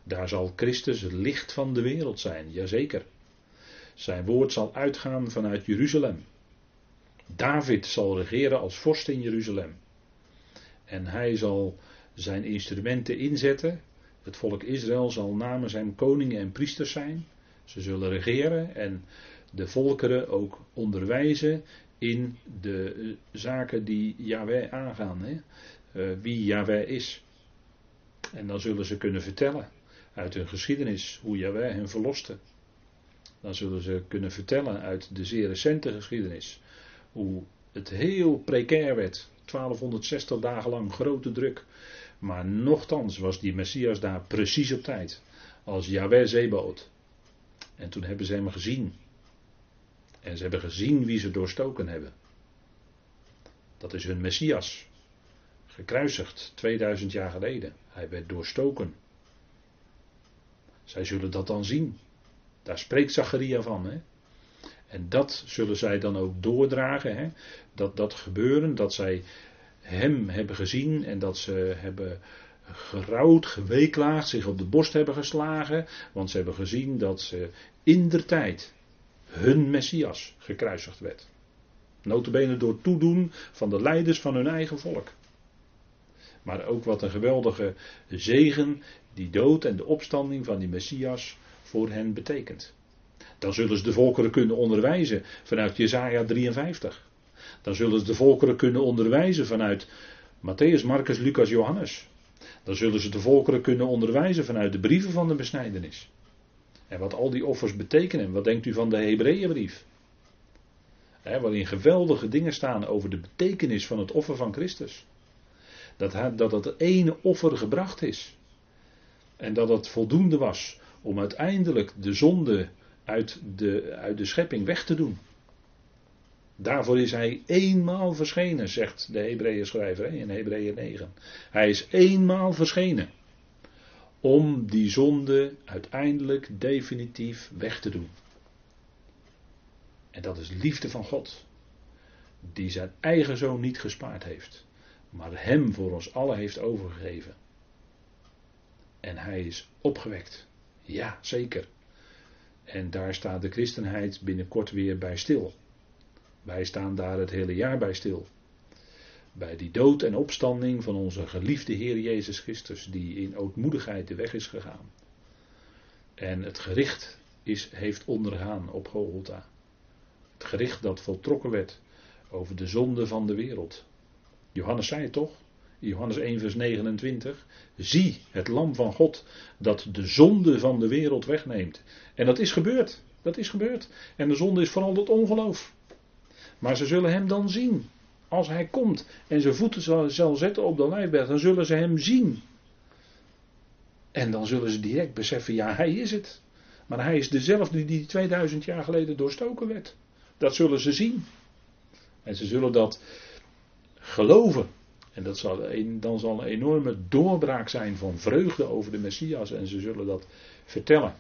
Daar zal Christus het licht van de wereld zijn, jazeker. Zijn woord zal uitgaan vanuit Jeruzalem. David zal regeren als vorst in Jeruzalem. En hij zal zijn instrumenten inzetten. Het volk Israël zal namens hem koningen en priesters zijn. Ze zullen regeren en de volkeren ook onderwijzen in de eh, zaken die Yahweh aangaan. Hè? Uh, wie Yahweh is. En dan zullen ze kunnen vertellen uit hun geschiedenis hoe Yahweh hen verloste. Dan zullen ze kunnen vertellen uit de zeer recente geschiedenis hoe het heel precair werd. 1260 dagen lang grote druk. Maar nochtans was die Messias daar precies op tijd. Als Yahweh Zeboot. En toen hebben ze hem gezien. En ze hebben gezien wie ze doorstoken hebben. Dat is hun Messias. Gekruisigd 2000 jaar geleden. Hij werd doorstoken. Zij zullen dat dan zien. Daar spreekt Zacharia van. Hè? En dat zullen zij dan ook doordragen. Hè? Dat dat gebeuren, dat zij hem hebben gezien en dat ze hebben gerouwd, geweeklaagd, zich op de borst hebben geslagen. Want ze hebben gezien dat ze in der tijd hun Messias gekruisigd werd. Notabene door toedoen van de leiders van hun eigen volk. Maar ook wat een geweldige zegen die dood en de opstanding van die Messias voor hen betekent. Dan zullen ze de volkeren kunnen onderwijzen vanuit Jesaja 53. Dan zullen ze de volkeren kunnen onderwijzen vanuit Matthäus, Marcus, Lucas, Johannes. Dan zullen ze de volkeren kunnen onderwijzen vanuit de brieven van de besnijdenis. En wat al die offers betekenen. Wat denkt u van de Hebreeënbrief? waarin geweldige dingen staan over de betekenis van het offer van Christus. Dat, dat het ene offer gebracht is. En dat het voldoende was om uiteindelijk de zonde uit de, uit de schepping weg te doen. Daarvoor is hij eenmaal verschenen, zegt de Hebreeën schrijver in Hebreeën 9. Hij is eenmaal verschenen. Om die zonde uiteindelijk definitief weg te doen. En dat is liefde van God. Die zijn eigen zoon niet gespaard heeft. Maar hem voor ons allen heeft overgegeven. En hij is opgewekt. Ja, zeker. En daar staat de christenheid binnenkort weer bij stil. Wij staan daar het hele jaar bij stil. Bij die dood en opstanding van onze geliefde Heer Jezus Christus, die in ootmoedigheid de weg is gegaan. En het gericht is, heeft ondergaan op Golgotha. Het gericht dat voltrokken werd over de zonde van de wereld. Johannes zei het toch? Johannes 1, vers 29. Zie het lam van God dat de zonde van de wereld wegneemt. En dat is gebeurd. Dat is gebeurd. En de zonde is vooral het ongeloof. Maar ze zullen hem dan zien. Als hij komt en zijn voeten zal, zal zetten op de lijfberg, dan zullen ze hem zien. En dan zullen ze direct beseffen, ja, hij is het. Maar hij is dezelfde die 2000 jaar geleden doorstoken werd. Dat zullen ze zien. En ze zullen dat geloven. En dat zal een, dan zal een enorme doorbraak zijn van vreugde over de Messias. En ze zullen dat vertellen.